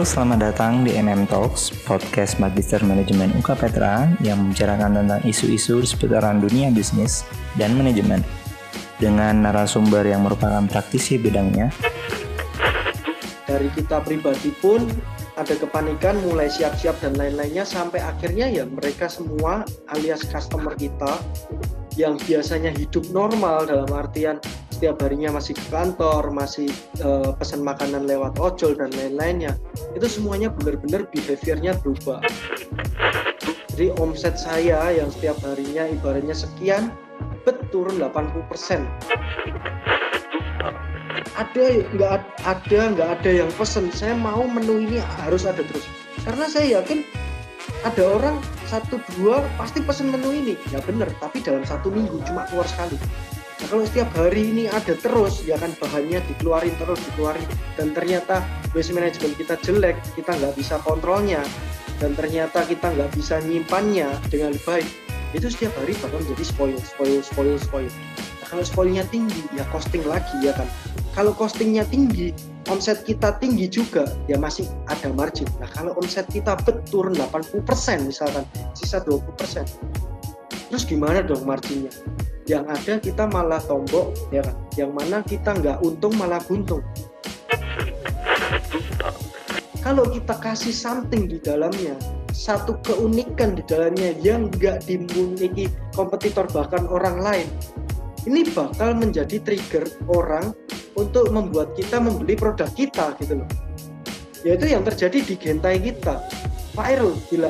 Selamat datang di MM Talks, podcast Magister Manajemen UK Petra yang membicarakan tentang isu-isu seputaran dunia bisnis dan manajemen dengan narasumber yang merupakan praktisi bidangnya. Dari kita pribadi pun ada kepanikan, mulai siap-siap dan lain-lainnya sampai akhirnya ya mereka semua alias customer kita yang biasanya hidup normal dalam artian setiap harinya masih ke kantor, masih uh, pesan makanan lewat ojol dan lain-lainnya, itu semuanya benar-benar behaviornya berubah. Jadi omset saya yang setiap harinya ibaratnya sekian, bet turun 80 persen. Ada nggak ada nggak ada yang pesen, saya mau menu ini harus ada terus. Karena saya yakin ada orang satu dua pasti pesen menu ini ya bener tapi dalam satu minggu cuma keluar sekali kalau setiap hari ini ada terus, ya kan bahannya dikeluarin terus, dikeluarin, dan ternyata waste management kita jelek, kita nggak bisa kontrolnya, dan ternyata kita nggak bisa nyimpannya dengan baik, itu setiap hari bakal menjadi spoil, spoil, spoil, spoil. Nah, kalau spoilnya tinggi, ya costing lagi ya kan. Kalau costingnya tinggi, omset kita tinggi juga, ya masih ada margin. Nah kalau omset kita betul 80% misalkan, sisa 20%, terus gimana dong marginnya? Yang ada kita malah tombok ya kan? Yang mana kita nggak untung malah buntung kalau kita kasih something di dalamnya satu keunikan di dalamnya yang nggak dimiliki kompetitor bahkan orang lain ini bakal menjadi trigger orang untuk membuat kita membeli produk kita gitu loh. Yaitu yang terjadi di gentai kita. Viral gila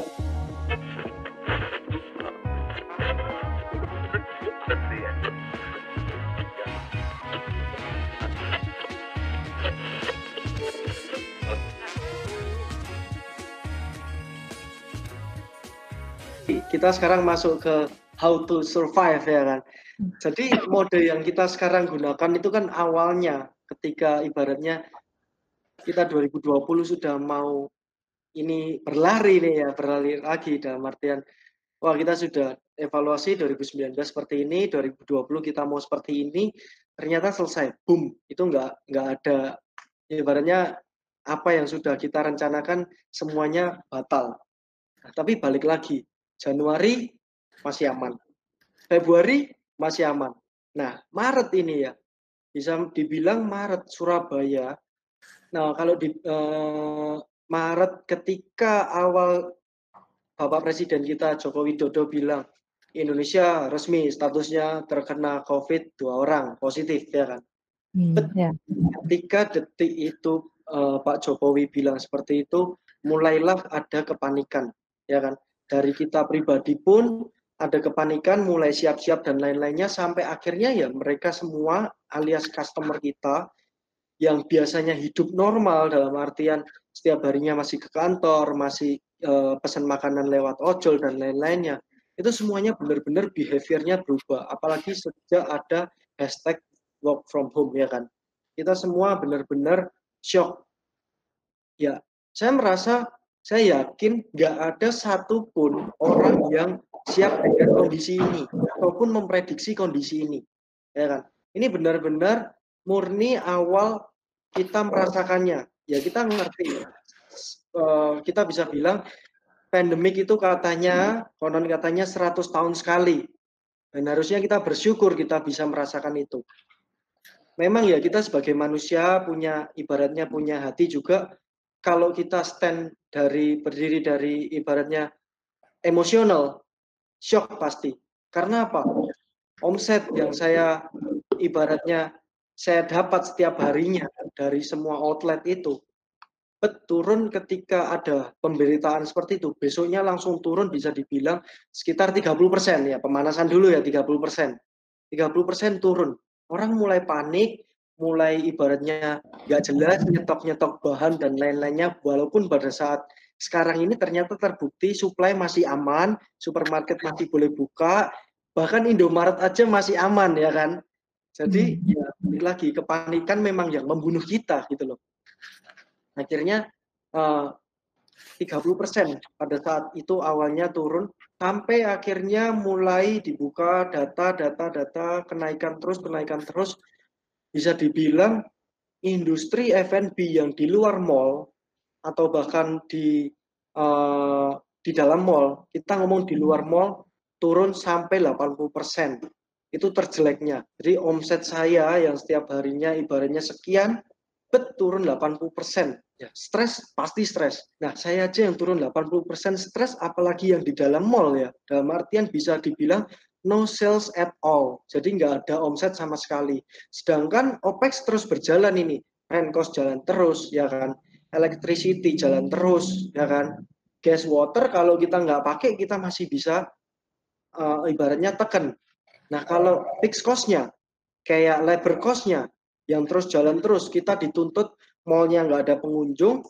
kita sekarang masuk ke how to survive ya kan. Jadi mode yang kita sekarang gunakan itu kan awalnya ketika ibaratnya kita 2020 sudah mau ini berlari nih ya, berlari lagi dalam artian wah kita sudah evaluasi 2019 seperti ini, 2020 kita mau seperti ini, ternyata selesai, boom, itu nggak nggak ada ibaratnya apa yang sudah kita rencanakan semuanya batal. Tapi balik lagi, Januari masih aman. Februari masih aman. Nah, Maret ini ya, bisa dibilang Maret Surabaya. Nah, kalau di eh, Maret ketika awal Bapak Presiden kita Joko Widodo bilang Indonesia resmi statusnya terkena COVID dua orang positif ya kan. Hmm, yeah. Ketika detik itu uh, Pak Jokowi bilang seperti itu, mulailah ada kepanikan ya kan dari kita pribadi pun ada kepanikan, mulai siap-siap dan lain-lainnya sampai akhirnya ya mereka semua alias customer kita yang biasanya hidup normal dalam artian setiap harinya masih ke kantor, masih uh, pesan makanan lewat ojol dan lain-lainnya, itu semuanya benar-benar behaviornya berubah. Apalagi sejak ada hashtag work from home ya kan. Kita semua benar-benar shock. Ya, saya merasa saya yakin nggak ada satupun orang yang siap dengan kondisi ini ataupun memprediksi kondisi ini, ya kan? Ini benar-benar murni awal kita merasakannya. Ya kita ngerti, uh, kita bisa bilang pandemik itu katanya konon katanya 100 tahun sekali. Dan harusnya kita bersyukur kita bisa merasakan itu. Memang ya kita sebagai manusia punya ibaratnya punya hati juga kalau kita stand dari berdiri dari ibaratnya emosional, shock pasti. Karena apa? Omset yang saya ibaratnya saya dapat setiap harinya dari semua outlet itu turun ketika ada pemberitaan seperti itu. Besoknya langsung turun bisa dibilang sekitar 30% ya, pemanasan dulu ya 30%. 30% turun. Orang mulai panik, mulai ibaratnya nggak jelas nyetok-nyetok bahan dan lain-lainnya walaupun pada saat sekarang ini ternyata terbukti supply masih aman, supermarket masih boleh buka, bahkan Indomaret aja masih aman ya kan. Jadi hmm. ya lagi kepanikan memang yang membunuh kita gitu loh. Akhirnya uh, 30% pada saat itu awalnya turun sampai akhirnya mulai dibuka data data data kenaikan terus kenaikan terus bisa dibilang industri F&B yang di luar mall atau bahkan di uh, di dalam mall, kita ngomong di luar mall turun sampai 80%. Itu terjeleknya. Jadi omset saya yang setiap harinya ibaratnya sekian, bet turun 80%. Ya, stres pasti stres. Nah, saya aja yang turun 80% stres apalagi yang di dalam mall ya. Dalam artian bisa dibilang no sales at all. Jadi nggak ada omset sama sekali. Sedangkan OPEX terus berjalan ini. Rent cost jalan terus, ya kan. Electricity jalan terus, ya kan. Gas water kalau kita nggak pakai kita masih bisa uh, ibaratnya tekan. Nah kalau fixed cost-nya, kayak labor cost-nya, yang terus jalan terus, kita dituntut mallnya nggak ada pengunjung,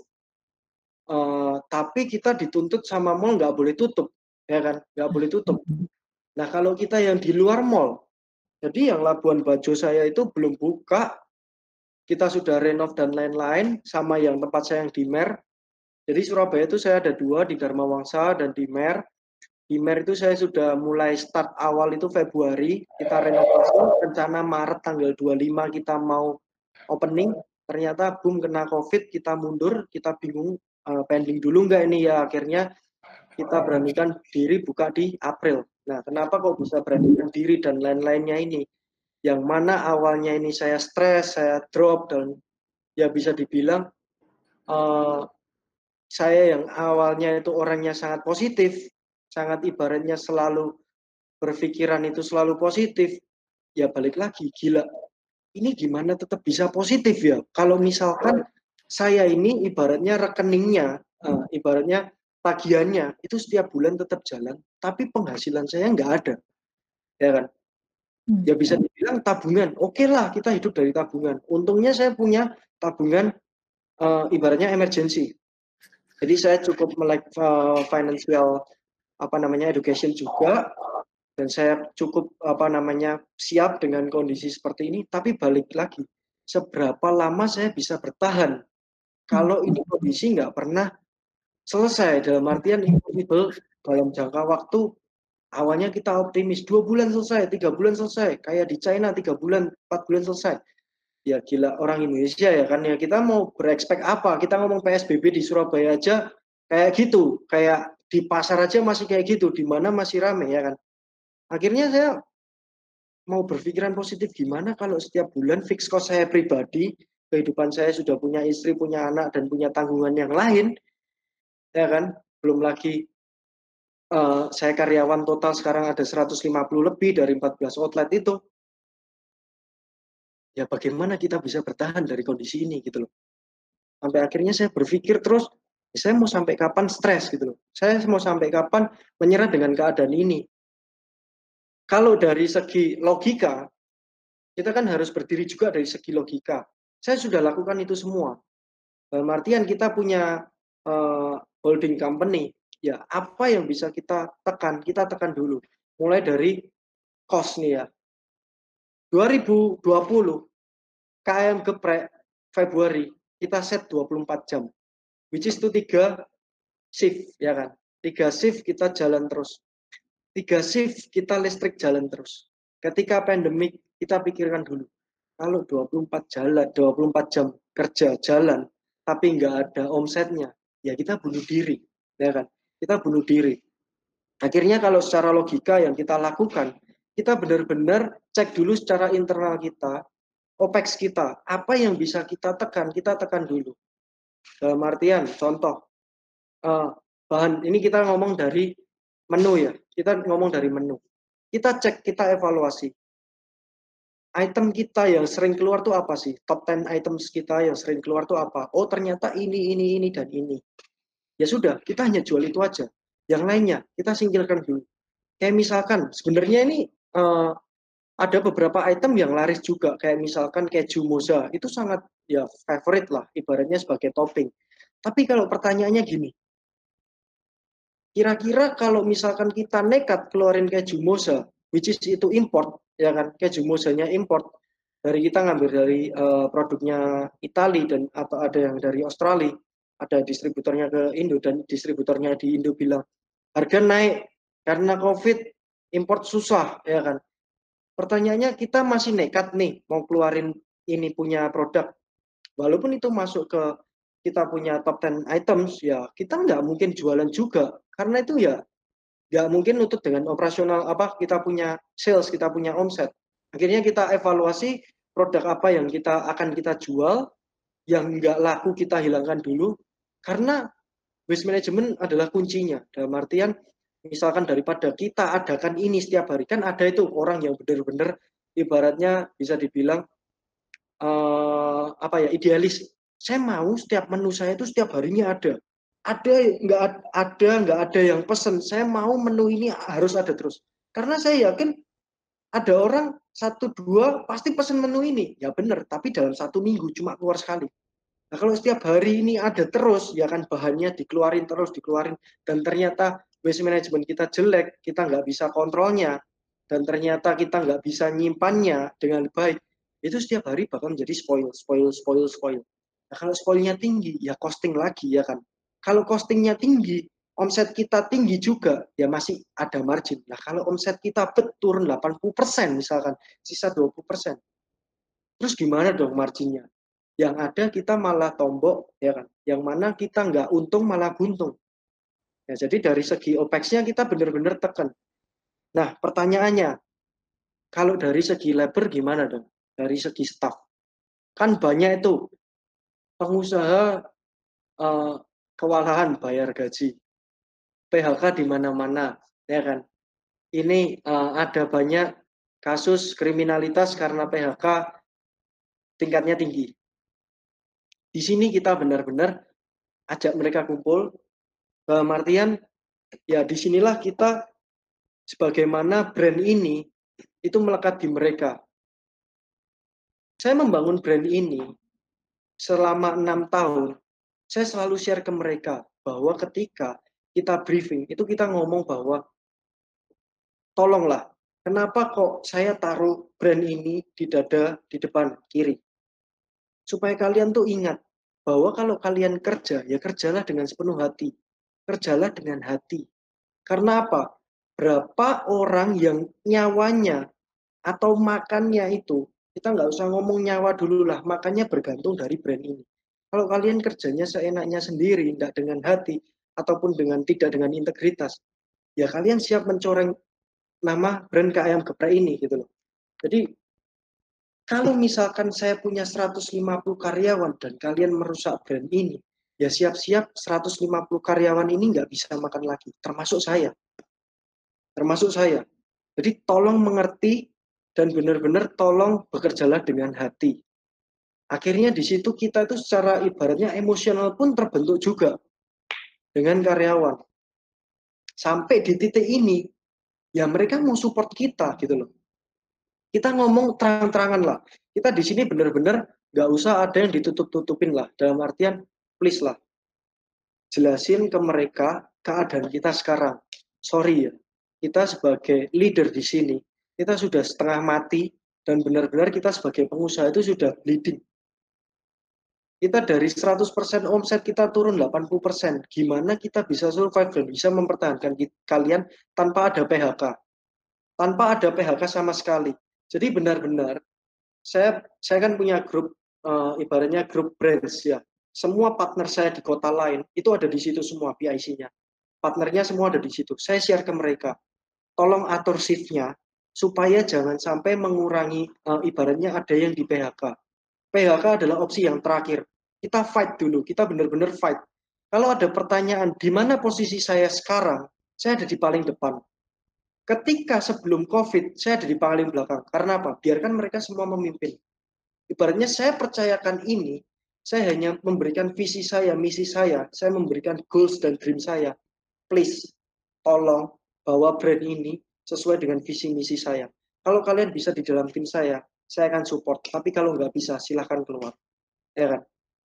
uh, tapi kita dituntut sama mall nggak boleh tutup, ya kan? Nggak boleh tutup. Nah kalau kita yang di luar mall, jadi yang Labuan Bajo saya itu belum buka, kita sudah renov dan lain-lain, sama yang tempat saya yang di Mer. Jadi Surabaya itu saya ada dua, di Dharma Wangsa dan di Mer. Di Mer itu saya sudah mulai start awal itu Februari, kita renovasi, rencana Maret tanggal 25 kita mau opening, ternyata boom kena COVID, kita mundur, kita bingung uh, pending dulu nggak ini ya, akhirnya kita beranikan diri buka di April. Nah, kenapa kok bisa beranikan diri dan lain-lainnya ini? Yang mana awalnya ini saya stres, saya drop, dan ya bisa dibilang uh, saya yang awalnya itu orangnya sangat positif, sangat ibaratnya selalu berpikiran itu selalu positif, ya balik lagi gila. Ini gimana tetap bisa positif ya? Kalau misalkan saya ini ibaratnya rekeningnya, uh, ibaratnya tagihannya itu setiap bulan tetap jalan, tapi penghasilan saya nggak ada, ya kan? Hmm. Ya bisa dibilang tabungan. Oke okay lah kita hidup dari tabungan. Untungnya saya punya tabungan uh, ibaratnya emergency. Jadi saya cukup melek uh, financial apa namanya education juga dan saya cukup apa namanya siap dengan kondisi seperti ini tapi balik lagi seberapa lama saya bisa bertahan kalau hmm. ini kondisi nggak pernah selesai dalam artian impossible dalam jangka waktu awalnya kita optimis. Dua bulan selesai tiga bulan selesai. Kayak di China tiga bulan empat bulan selesai. Ya gila orang Indonesia ya kan ya. Kita mau berekspek apa? Kita ngomong PSBB di Surabaya aja kayak gitu. Kayak di pasar aja masih kayak gitu, di mana masih rame ya kan. Akhirnya saya mau berpikiran positif. Gimana kalau setiap bulan fix cost saya pribadi, kehidupan saya sudah punya istri, punya anak dan punya tanggungan yang lain, ya kan. Belum lagi uh, saya karyawan total sekarang ada 150 lebih dari 14 outlet itu. Ya bagaimana kita bisa bertahan dari kondisi ini gitu loh. Sampai akhirnya saya berpikir terus, saya mau sampai kapan stres gitu loh. Saya mau sampai kapan menyerah dengan keadaan ini. Kalau dari segi logika, kita kan harus berdiri juga dari segi logika. Saya sudah lakukan itu semua. Dalam artian kita punya uh, holding company, ya apa yang bisa kita tekan, kita tekan dulu. Mulai dari cost nih ya. 2020 KM geprek Februari kita set 24 jam. Which is itu tiga shift ya kan? Tiga shift kita jalan terus. Tiga shift kita listrik jalan terus. Ketika pandemik kita pikirkan dulu kalau 24 jalan 24 jam kerja jalan tapi nggak ada omsetnya ya kita bunuh diri ya kan kita bunuh diri akhirnya kalau secara logika yang kita lakukan kita benar-benar cek dulu secara internal kita OPEX kita apa yang bisa kita tekan kita tekan dulu dalam artian, contoh, uh, bahan ini kita ngomong dari menu ya, kita ngomong dari menu. Kita cek, kita evaluasi. Item kita yang sering keluar tuh apa sih? Top 10 items kita yang sering keluar tuh apa? Oh ternyata ini, ini, ini, dan ini. Ya sudah, kita hanya jual itu aja. Yang lainnya, kita singkirkan dulu. Kayak misalkan, sebenarnya ini uh, ada beberapa item yang laris juga kayak misalkan keju moza itu sangat ya favorite lah ibaratnya sebagai topping tapi kalau pertanyaannya gini kira-kira kalau misalkan kita nekat keluarin keju moza which is itu import ya kan keju mozanya import dari kita ngambil dari uh, produknya Italia dan atau ada yang dari Australia ada distributornya ke Indo dan distributornya di Indo bilang harga naik karena COVID import susah ya kan Pertanyaannya kita masih nekat nih mau keluarin ini punya produk. Walaupun itu masuk ke kita punya top 10 items, ya kita nggak mungkin jualan juga. Karena itu ya nggak mungkin nutut dengan operasional apa kita punya sales, kita punya omset. Akhirnya kita evaluasi produk apa yang kita akan kita jual, yang nggak laku kita hilangkan dulu, karena waste management adalah kuncinya. Dalam artian, misalkan daripada kita adakan ini setiap hari, kan ada itu orang yang benar-benar ibaratnya bisa dibilang uh, apa ya idealis saya mau setiap menu saya itu setiap harinya ada. Ada nggak ada nggak ada yang pesen. Saya mau menu ini harus ada terus. Karena saya yakin ada orang satu dua pasti pesen menu ini. Ya benar, tapi dalam satu minggu cuma keluar sekali. Nah kalau setiap hari ini ada terus, ya kan bahannya dikeluarin terus, dikeluarin. Dan ternyata waste management kita jelek, kita nggak bisa kontrolnya. Dan ternyata kita nggak bisa nyimpannya dengan baik. Itu setiap hari bakal menjadi spoil, spoil, spoil, spoil. Nah, kalau spoilnya tinggi, ya costing lagi ya kan. Kalau costingnya tinggi, omset kita tinggi juga, ya masih ada margin. Nah, kalau omset kita betul 80% misalkan, sisa 20%. Terus gimana dong marginnya? Yang ada kita malah tombok, ya kan. Yang mana kita nggak untung malah buntung. Ya, jadi dari segi OPEX-nya kita benar-benar tekan. Nah, pertanyaannya, kalau dari segi labor gimana dong? Dari segi staff. Kan banyak itu pengusaha uh, kewalahan bayar gaji, PHK di mana-mana, ya kan? Ini uh, ada banyak kasus kriminalitas karena PHK tingkatnya tinggi. Di sini kita benar-benar ajak mereka kumpul, dalam artian ya di sinilah kita sebagaimana brand ini itu melekat di mereka. Saya membangun brand ini selama enam tahun, saya selalu share ke mereka bahwa ketika kita briefing, itu kita ngomong bahwa tolonglah, kenapa kok saya taruh brand ini di dada di depan kiri? Supaya kalian tuh ingat bahwa kalau kalian kerja, ya kerjalah dengan sepenuh hati. Kerjalah dengan hati. Karena apa? Berapa orang yang nyawanya atau makannya itu kita nggak usah ngomong nyawa dulu lah, makanya bergantung dari brand ini. Kalau kalian kerjanya seenaknya sendiri, tidak dengan hati, ataupun dengan tidak dengan integritas, ya kalian siap mencoreng nama brand KAM Geprek ini gitu loh. Jadi kalau misalkan saya punya 150 karyawan dan kalian merusak brand ini, ya siap-siap 150 karyawan ini nggak bisa makan lagi, termasuk saya. Termasuk saya. Jadi tolong mengerti dan benar-benar tolong bekerjalah dengan hati. Akhirnya di situ kita itu secara ibaratnya emosional pun terbentuk juga dengan karyawan. Sampai di titik ini, ya mereka mau support kita gitu loh. Kita ngomong terang-terangan lah. Kita di sini benar-benar nggak usah ada yang ditutup-tutupin lah. Dalam artian, please lah. Jelasin ke mereka keadaan kita sekarang. Sorry ya, kita sebagai leader di sini, kita sudah setengah mati dan benar-benar kita sebagai pengusaha itu sudah bleeding. Kita dari 100% omset kita turun 80%. Gimana kita bisa survive dan bisa mempertahankan kalian tanpa ada PHK? Tanpa ada PHK sama sekali. Jadi benar-benar saya saya kan punya grup uh, ibaratnya grup brands ya. Semua partner saya di kota lain itu ada di situ semua PIC-nya. Partnernya semua ada di situ. Saya share ke mereka. Tolong atur shift-nya supaya jangan sampai mengurangi uh, ibaratnya ada yang di PHK. PHK adalah opsi yang terakhir. Kita fight dulu, kita benar-benar fight. Kalau ada pertanyaan di mana posisi saya sekarang, saya ada di paling depan. Ketika sebelum COVID, saya ada di paling belakang. Karena apa? Biarkan mereka semua memimpin. Ibaratnya saya percayakan ini, saya hanya memberikan visi saya, misi saya, saya memberikan goals dan dream saya. Please, tolong bawa brand ini sesuai dengan visi misi saya. Kalau kalian bisa di dalam tim saya, saya akan support. Tapi kalau nggak bisa, silahkan keluar. Ya kan?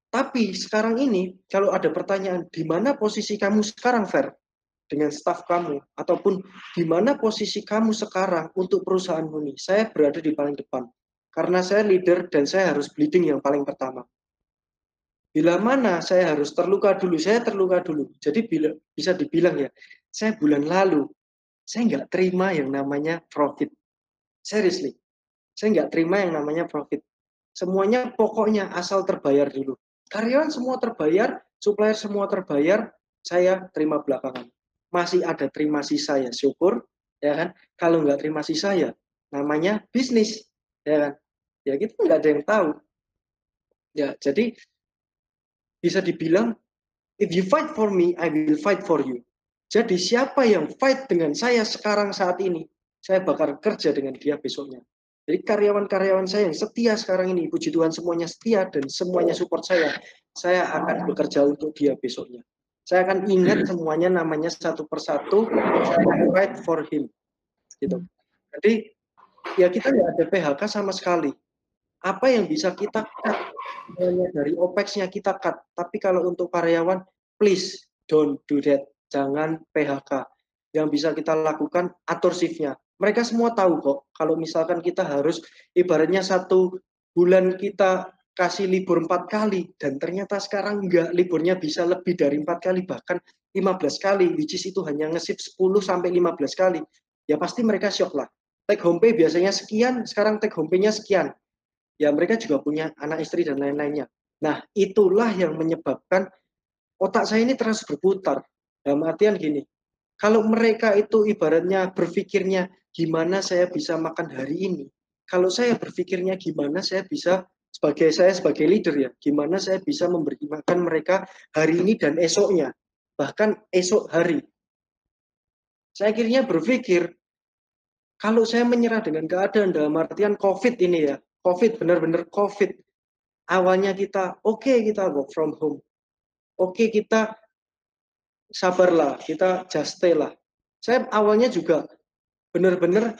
Tapi sekarang ini, kalau ada pertanyaan, di mana posisi kamu sekarang, Fer? Dengan staff kamu, ataupun di mana posisi kamu sekarang untuk perusahaan ini? Saya berada di paling depan. Karena saya leader dan saya harus bleeding yang paling pertama. Bila mana saya harus terluka dulu, saya terluka dulu. Jadi bila, bisa dibilang ya, saya bulan lalu saya nggak terima yang namanya profit. Seriously, saya nggak terima yang namanya profit. Semuanya pokoknya asal terbayar dulu. Karyawan semua terbayar, supplier semua terbayar, saya terima belakangan. Masih ada terima sisa ya syukur, ya kan? Kalau nggak terima sisa ya namanya bisnis, ya kan? Ya kita nggak ada yang tahu. Ya, jadi bisa dibilang if you fight for me, I will fight for you. Jadi siapa yang fight dengan saya sekarang saat ini, saya bakal kerja dengan dia besoknya. Jadi karyawan-karyawan saya yang setia sekarang ini, puji Tuhan semuanya setia dan semuanya support saya. Saya akan bekerja untuk dia besoknya. Saya akan ingat semuanya namanya satu persatu. Saya akan fight for him. Gitu. Jadi ya kita nggak ada PHK sama sekali. Apa yang bisa kita cut? Hanya dari OPEX-nya kita cut. Tapi kalau untuk karyawan, please don't do that. Jangan PHK. Yang bisa kita lakukan, atur shift-nya mereka semua tahu kok kalau misalkan kita harus ibaratnya satu bulan kita kasih libur empat kali dan ternyata sekarang enggak liburnya bisa lebih dari empat kali bahkan 15 kali which is itu hanya ngesip 10 sampai 15 kali ya pasti mereka shock lah. Take home pay biasanya sekian sekarang take home pay-nya sekian. Ya mereka juga punya anak istri dan lain-lainnya. Nah itulah yang menyebabkan otak saya ini terus berputar. Dalam artian gini kalau mereka itu ibaratnya berpikirnya gimana saya bisa makan hari ini. Kalau saya berpikirnya gimana saya bisa sebagai saya sebagai leader ya, gimana saya bisa memberi makan mereka hari ini dan esoknya, bahkan esok hari. Saya akhirnya berpikir kalau saya menyerah dengan keadaan dalam artian COVID ini ya, COVID benar-benar COVID. Awalnya kita oke okay, kita work from home, oke okay, kita sabarlah, kita just stay lah. Saya awalnya juga benar-benar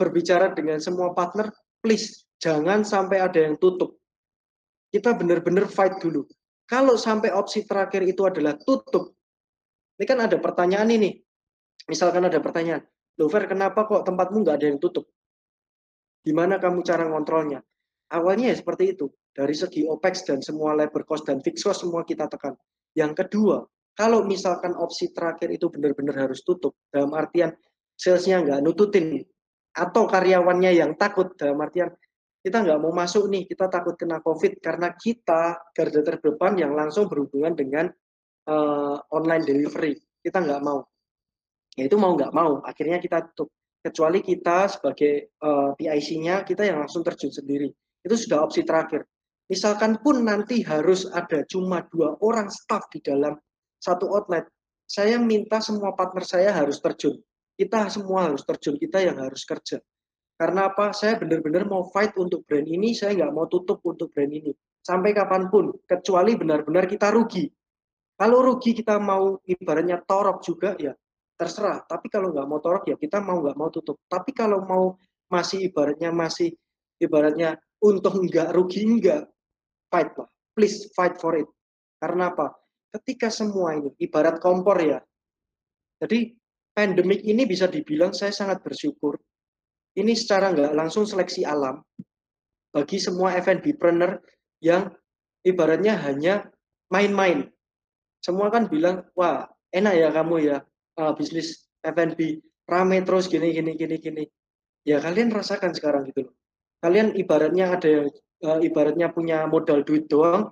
berbicara dengan semua partner, please jangan sampai ada yang tutup. Kita benar-benar fight dulu. Kalau sampai opsi terakhir itu adalah tutup, ini kan ada pertanyaan ini. Misalkan ada pertanyaan, Lover, kenapa kok tempatmu nggak ada yang tutup? Gimana kamu cara ngontrolnya? Awalnya ya seperti itu. Dari segi OPEX dan semua labor cost dan fixed cost semua kita tekan. Yang kedua, kalau misalkan opsi terakhir itu benar-benar harus tutup, dalam artian salesnya nggak nututin atau karyawannya yang takut dalam artian kita nggak mau masuk nih kita takut kena covid karena kita garda terdepan yang langsung berhubungan dengan uh, online delivery. Kita nggak mau. Ya itu mau nggak mau. Akhirnya kita tutup. Kecuali kita sebagai uh, eh, PIC-nya kita yang langsung terjun sendiri. Itu sudah opsi terakhir. Misalkan pun nanti harus ada cuma dua orang staff di dalam satu outlet saya minta semua partner saya harus terjun kita semua harus terjun, kita yang harus kerja. Karena apa? Saya benar-benar mau fight untuk brand ini, saya nggak mau tutup untuk brand ini. Sampai kapan pun, kecuali benar-benar kita rugi. Kalau rugi kita mau ibaratnya torok juga, ya terserah. Tapi kalau nggak mau torok, ya kita mau nggak mau tutup. Tapi kalau mau masih ibaratnya masih ibaratnya untuk nggak rugi nggak fight lah. Please fight for it. Karena apa? Ketika semua ini ibarat kompor ya. Jadi pandemik ini bisa dibilang saya sangat bersyukur. Ini secara nggak langsung seleksi alam bagi semua F&B planner yang ibaratnya hanya main-main. Semua kan bilang, wah enak ya kamu ya uh, bisnis F&B rame terus gini gini gini gini. Ya kalian rasakan sekarang gitu loh. Kalian ibaratnya ada yang uh, ibaratnya punya modal duit doang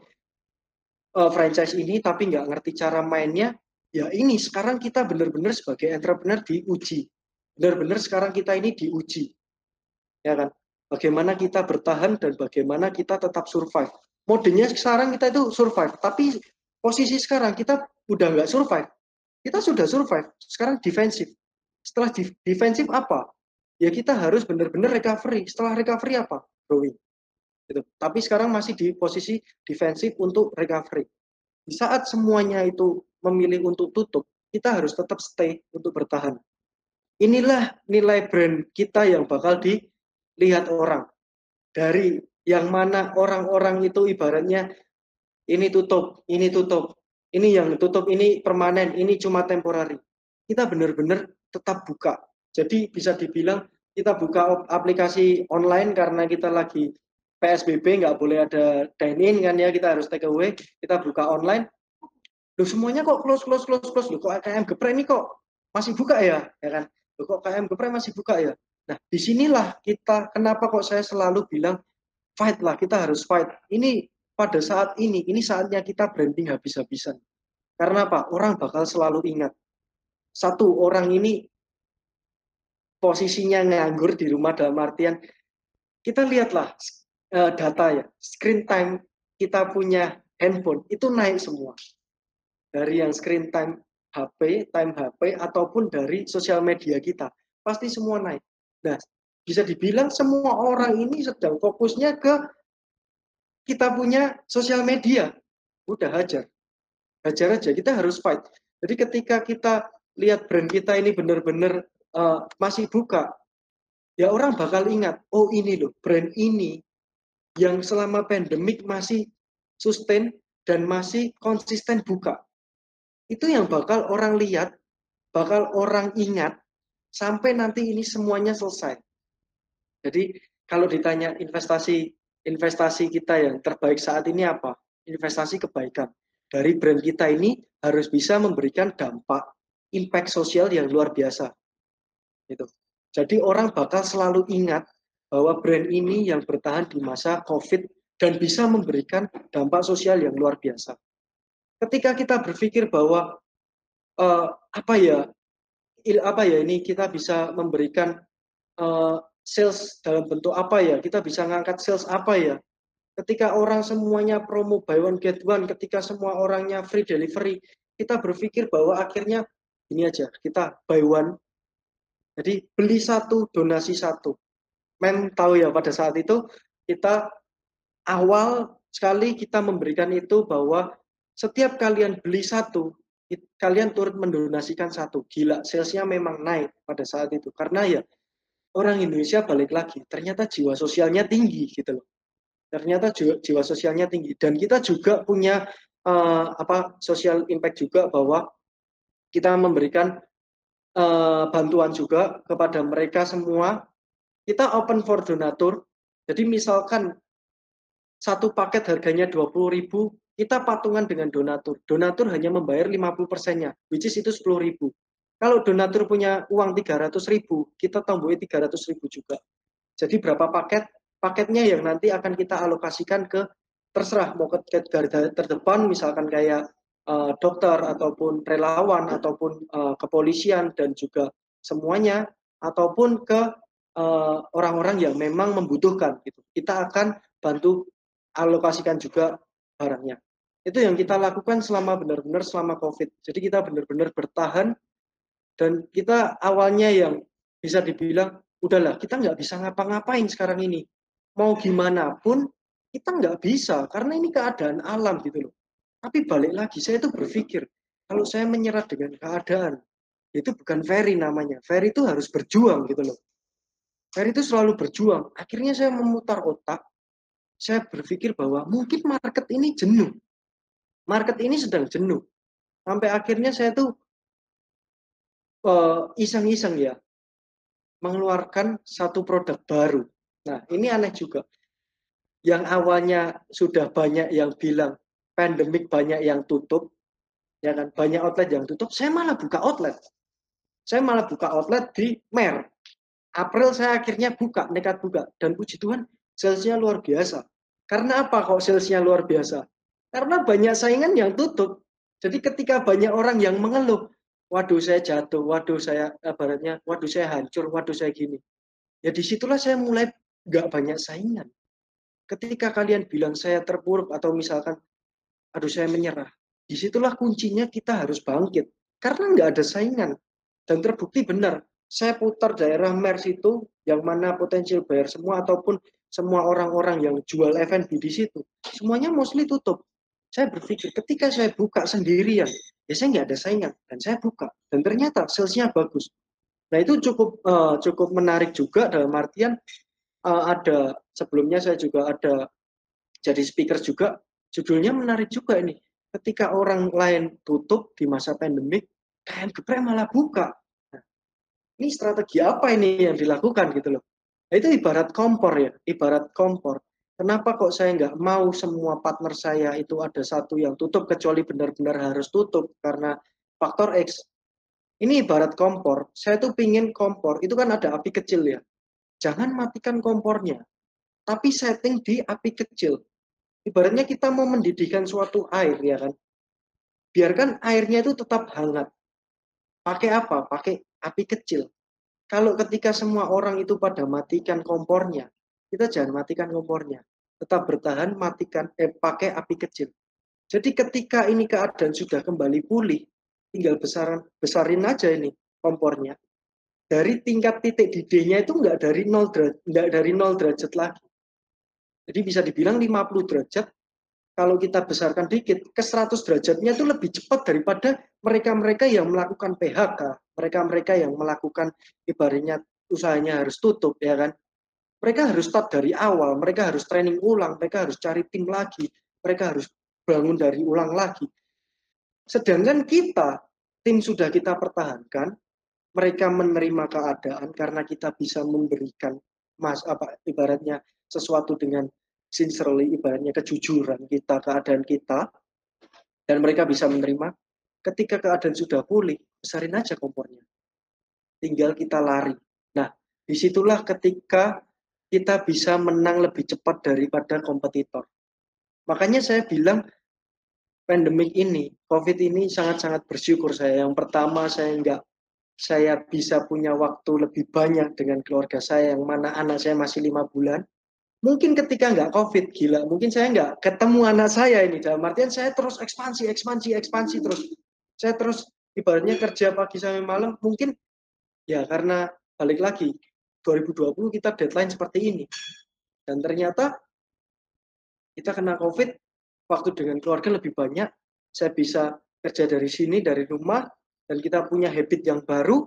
uh, franchise ini tapi nggak ngerti cara mainnya ya ini sekarang kita benar-benar sebagai entrepreneur diuji. Benar-benar sekarang kita ini diuji. Ya kan? Bagaimana kita bertahan dan bagaimana kita tetap survive. Modenya sekarang kita itu survive, tapi posisi sekarang kita udah nggak survive. Kita sudah survive, sekarang defensif. Setelah defensif apa? Ya kita harus benar-benar recovery. Setelah recovery apa? Growing. Gitu. Tapi sekarang masih di posisi defensif untuk recovery. Di saat semuanya itu memilih untuk tutup, kita harus tetap stay untuk bertahan. Inilah nilai brand kita yang bakal dilihat orang. Dari yang mana orang-orang itu ibaratnya ini tutup, ini tutup, ini yang tutup, ini permanen, ini cuma temporary. Kita benar-benar tetap buka. Jadi bisa dibilang kita buka aplikasi online karena kita lagi PSBB nggak boleh ada dine-in kan ya kita harus take away kita buka online Loh semuanya kok close close close close loh kok KM geprek ini kok masih buka ya ya kan loh kok KM geprek masih buka ya nah di sinilah kita kenapa kok saya selalu bilang fight lah kita harus fight ini pada saat ini, ini saatnya kita branding habis-habisan. Karena apa? Orang bakal selalu ingat. Satu, orang ini posisinya nganggur di rumah dalam artian, kita lihatlah uh, data ya, screen time kita punya handphone, itu naik semua. Dari yang screen time HP, time HP, ataupun dari sosial media kita. Pasti semua naik. Nah, bisa dibilang semua orang ini sedang fokusnya ke kita punya sosial media, udah hajar. Hajar aja, kita harus fight. Jadi ketika kita lihat brand kita ini benar-benar uh, masih buka, ya orang bakal ingat, oh ini loh, brand ini yang selama pandemik masih sustain dan masih konsisten buka. Itu yang bakal orang lihat, bakal orang ingat sampai nanti ini semuanya selesai. Jadi kalau ditanya investasi investasi kita yang terbaik saat ini apa? Investasi kebaikan. Dari brand kita ini harus bisa memberikan dampak, impact sosial yang luar biasa. Gitu. Jadi orang bakal selalu ingat bahwa brand ini yang bertahan di masa COVID dan bisa memberikan dampak sosial yang luar biasa. Ketika kita berpikir bahwa uh, apa ya, apa ya ini kita bisa memberikan uh, sales dalam bentuk apa ya? Kita bisa ngangkat sales apa ya? Ketika orang semuanya promo buy one get one, ketika semua orangnya free delivery, kita berpikir bahwa akhirnya ini aja, kita buy one. Jadi beli satu, donasi satu. Men tahu ya pada saat itu kita awal sekali kita memberikan itu bahwa setiap kalian beli satu, kalian turut mendonasikan satu. Gila, salesnya memang naik pada saat itu. Karena ya orang Indonesia balik lagi, ternyata jiwa sosialnya tinggi gitu loh. Ternyata jiwa, jiwa sosialnya tinggi dan kita juga punya uh, apa social impact juga bahwa kita memberikan uh, bantuan juga kepada mereka semua. Kita open for donatur. Jadi misalkan satu paket harganya 20.000, kita patungan dengan donatur. Donatur hanya membayar 50 persennya, which is itu 10.000. Kalau donatur punya uang 300 ribu, kita tambahin 300 ribu juga. Jadi berapa paket? Paketnya yang nanti akan kita alokasikan ke terserah mau ke, garda terdepan misalkan kayak uh, dokter ataupun relawan ataupun uh, kepolisian dan juga semuanya ataupun ke orang-orang uh, yang memang membutuhkan gitu. Kita akan bantu alokasikan juga barangnya. Itu yang kita lakukan selama benar-benar selama Covid. Jadi kita benar-benar bertahan dan kita awalnya yang bisa dibilang, udahlah kita nggak bisa ngapa-ngapain sekarang ini. Mau gimana pun kita nggak bisa karena ini keadaan alam gitu loh. Tapi balik lagi saya itu berpikir kalau saya menyerah dengan keadaan itu bukan Ferry namanya. Ferry itu harus berjuang gitu loh. Ferry itu selalu berjuang. Akhirnya saya memutar otak. Saya berpikir bahwa mungkin market ini jenuh. Market ini sedang jenuh. Sampai akhirnya saya tuh Eh, iseng-iseng uh, ya mengeluarkan satu produk baru. Nah, ini aneh juga. Yang awalnya sudah banyak yang bilang pandemik banyak yang tutup, ya kan banyak outlet yang tutup, saya malah buka outlet. Saya malah buka outlet di Mer. April saya akhirnya buka, nekat buka. Dan puji Tuhan, salesnya luar biasa. Karena apa kok salesnya luar biasa? Karena banyak saingan yang tutup. Jadi ketika banyak orang yang mengeluh, waduh saya jatuh, waduh saya baratnya, waduh saya hancur, waduh saya gini. Ya di situlah saya mulai nggak banyak saingan. Ketika kalian bilang saya terpuruk atau misalkan, aduh saya menyerah, di situlah kuncinya kita harus bangkit. Karena nggak ada saingan. Dan terbukti benar, saya putar daerah MERS itu, yang mana potensial bayar semua, ataupun semua orang-orang yang jual F&B di situ, semuanya mostly tutup. Saya berpikir ketika saya buka sendirian, ya saya nggak ada saingan dan saya buka dan ternyata salesnya bagus. Nah itu cukup uh, cukup menarik juga dalam artian uh, ada sebelumnya saya juga ada jadi speaker juga judulnya menarik juga ini ketika orang lain tutup di masa pandemik KM Geprek malah buka. Ini strategi apa ini yang dilakukan gitu loh. Nah, itu ibarat kompor ya, ibarat kompor. Kenapa kok saya nggak mau semua partner saya itu ada satu yang tutup kecuali benar-benar harus tutup karena faktor X. Ini ibarat kompor. Saya tuh pingin kompor itu kan ada api kecil ya. Jangan matikan kompornya, tapi setting di api kecil. ibaratnya kita mau mendidihkan suatu air ya kan. Biarkan airnya itu tetap hangat. Pakai apa? Pakai api kecil. Kalau ketika semua orang itu pada matikan kompornya, kita jangan matikan kompornya. Tetap bertahan, matikan, eh, pakai api kecil. Jadi ketika ini keadaan sudah kembali pulih, tinggal besaran, besarin aja ini kompornya. Dari tingkat titik didihnya itu enggak dari 0 derajat, enggak dari 0 derajat lagi. Jadi bisa dibilang 50 derajat kalau kita besarkan dikit ke 100 derajatnya itu lebih cepat daripada mereka-mereka yang melakukan PHK, mereka-mereka yang melakukan ibaratnya usahanya harus tutup ya kan. Mereka harus start dari awal, mereka harus training ulang, mereka harus cari tim lagi, mereka harus bangun dari ulang lagi. Sedangkan kita, tim sudah kita pertahankan, mereka menerima keadaan karena kita bisa memberikan mas apa ibaratnya sesuatu dengan sincerely ibaratnya kejujuran kita, keadaan kita, dan mereka bisa menerima. Ketika keadaan sudah pulih, besarin aja kompornya. Tinggal kita lari. Nah, di situlah ketika kita bisa menang lebih cepat daripada kompetitor. Makanya saya bilang pandemik ini, COVID ini sangat-sangat bersyukur saya. Yang pertama saya enggak saya bisa punya waktu lebih banyak dengan keluarga saya yang mana anak saya masih lima bulan mungkin ketika nggak covid gila mungkin saya nggak ketemu anak saya ini dalam artian saya terus ekspansi ekspansi ekspansi terus saya terus ibaratnya kerja pagi sampai malam mungkin ya karena balik lagi 2020 kita deadline seperti ini dan ternyata kita kena covid waktu dengan keluarga lebih banyak saya bisa kerja dari sini dari rumah dan kita punya habit yang baru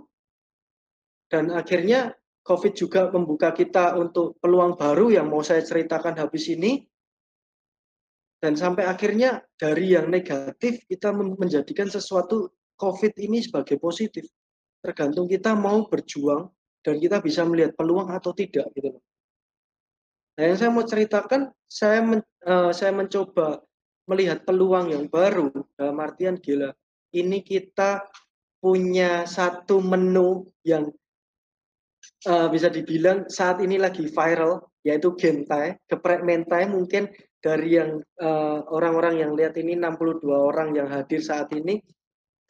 dan akhirnya COVID juga membuka kita untuk peluang baru yang mau saya ceritakan habis ini. Dan sampai akhirnya dari yang negatif kita menjadikan sesuatu COVID ini sebagai positif. Tergantung kita mau berjuang dan kita bisa melihat peluang atau tidak gitu Nah, yang saya mau ceritakan, saya men, uh, saya mencoba melihat peluang yang baru dalam artian gila. Ini kita punya satu menu yang uh, bisa dibilang saat ini lagi viral yaitu gentai, geprek mentai mungkin dari yang eh, orang-orang uh, yang lihat ini 62 orang yang hadir saat ini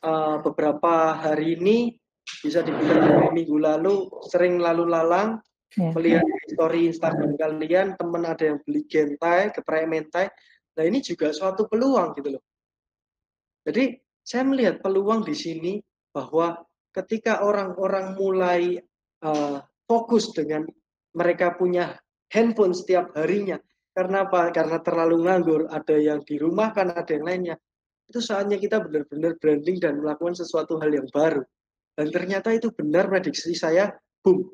uh, beberapa hari ini bisa dibilang dari minggu lalu sering lalu lalang yeah. melihat story Instagram kalian teman ada yang beli gentai, geprek mentai. Nah ini juga suatu peluang gitu loh. Jadi saya melihat peluang di sini bahwa ketika orang-orang mulai uh, fokus dengan mereka punya handphone setiap harinya. Karena apa? Karena terlalu nganggur, ada yang di rumah kan ada yang lainnya. Itu saatnya kita benar-benar branding dan melakukan sesuatu hal yang baru. Dan ternyata itu benar prediksi saya, boom.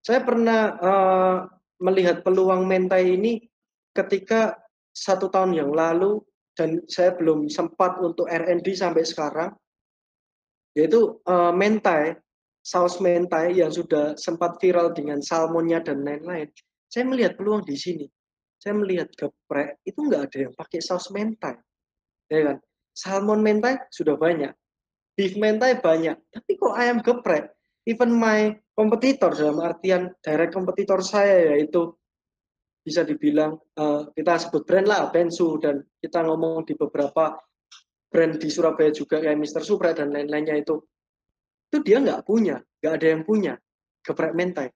Saya pernah uh, melihat peluang mentai ini ketika satu tahun yang lalu dan saya belum sempat untuk R&D sampai sekarang yaitu uh, mentai saus mentai yang sudah sempat viral dengan salmonnya dan lain-lain, saya melihat peluang di sini. Saya melihat geprek itu nggak ada yang pakai saus mentai, ya kan? Salmon mentai sudah banyak, beef mentai banyak, tapi kok ayam geprek? Even my kompetitor dalam artian direct kompetitor saya yaitu bisa dibilang uh, kita sebut brand lah Bensu dan kita ngomong di beberapa brand di Surabaya juga kayak Mister Supra dan lain-lainnya itu itu dia nggak punya, nggak ada yang punya geprek mentai.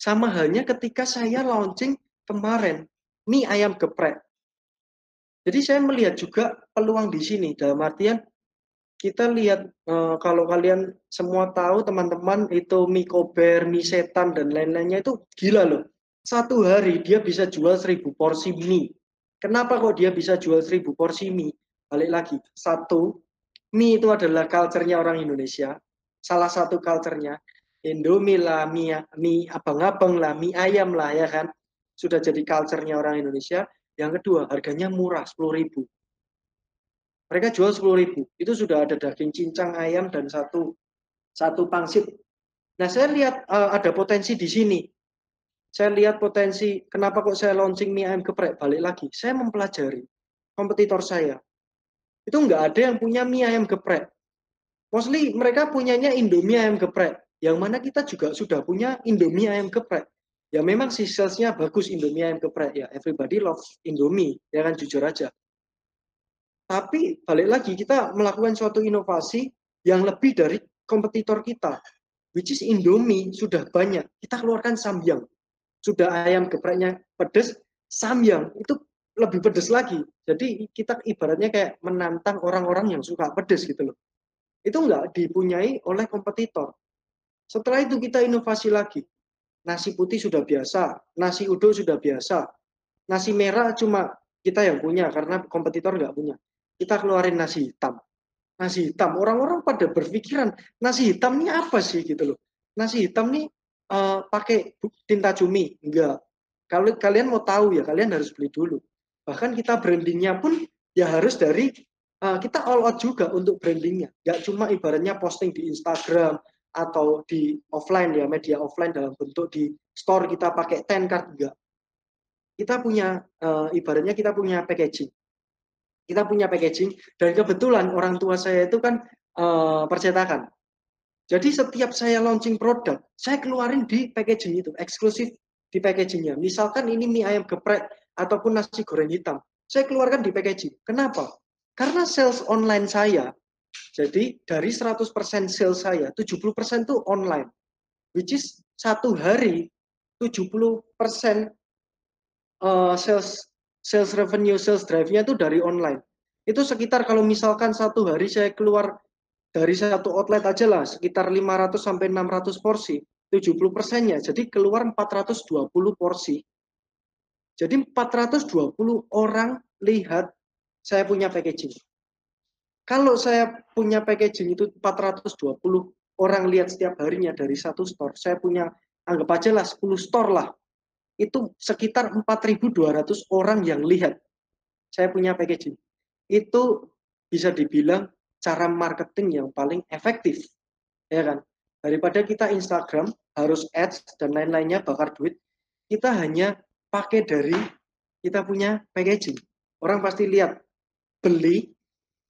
Sama halnya ketika saya launching kemarin mie ayam geprek. Jadi saya melihat juga peluang di sini dalam artian kita lihat e, kalau kalian semua tahu teman-teman itu mie setan dan lain-lainnya itu gila loh. Satu hari dia bisa jual seribu porsi mie. Kenapa kok dia bisa jual seribu porsi mie? Balik lagi, satu, mie itu adalah culture-nya orang Indonesia salah satu culture-nya. Indomie lah, mie, mie abang-abang lah, mie ayam lah ya kan. Sudah jadi culture-nya orang Indonesia. Yang kedua, harganya murah, 10 ribu. Mereka jual 10 ribu. Itu sudah ada daging cincang ayam dan satu satu pangsit. Nah, saya lihat uh, ada potensi di sini. Saya lihat potensi, kenapa kok saya launching mie ayam geprek? Balik lagi, saya mempelajari kompetitor saya. Itu nggak ada yang punya mie ayam geprek mostly mereka punyanya Indomie ayam geprek. Yang mana kita juga sudah punya Indomie ayam geprek. Ya memang si salesnya bagus Indomie ayam geprek. Ya everybody love Indomie ya kan? Jujur aja. Tapi balik lagi kita melakukan suatu inovasi yang lebih dari kompetitor kita which is Indomie sudah banyak. Kita keluarkan samyang. Sudah ayam gepreknya pedes samyang itu lebih pedes lagi. Jadi kita ibaratnya kayak menantang orang-orang yang suka pedes gitu loh. Itu nggak dipunyai oleh kompetitor. Setelah itu kita inovasi lagi nasi putih sudah biasa nasi uduk sudah biasa nasi merah cuma kita yang punya karena kompetitor nggak punya. Kita keluarin nasi hitam. Nasi hitam orang-orang pada berpikiran nasi hitam ini apa sih? Gitu loh. Nasi hitam nih uh, pakai tinta cumi? Enggak. Kalau kalian mau tahu ya kalian harus beli dulu. Bahkan kita brandingnya pun ya harus dari uh, kita all out juga untuk brandingnya. Nggak cuma ibaratnya posting di Instagram atau di offline ya media offline dalam bentuk di store kita pakai ten card enggak kita punya uh, ibaratnya kita punya packaging kita punya packaging dan kebetulan orang tua saya itu kan uh, percetakan jadi setiap saya launching produk, saya keluarin di packaging itu, eksklusif di packagingnya. Misalkan ini mie ayam geprek ataupun nasi goreng hitam, saya keluarkan di packaging. Kenapa? Karena sales online saya, jadi dari 100% sales saya, 70% itu online. Which is satu hari 70% uh, sales sales revenue, sales drive-nya itu dari online. Itu sekitar kalau misalkan satu hari saya keluar dari satu outlet aja lah sekitar 500 sampai 600 porsi 70 persennya jadi keluar 420 porsi jadi 420 orang lihat saya punya packaging kalau saya punya packaging itu 420 orang lihat setiap harinya dari satu store saya punya anggap aja lah 10 store lah. Itu sekitar 4.200 orang yang lihat saya punya packaging. Itu bisa dibilang cara marketing yang paling efektif ya kan? Daripada kita Instagram harus ads dan lain-lainnya bakar duit kita hanya pakai dari kita punya packaging. Orang pasti lihat beli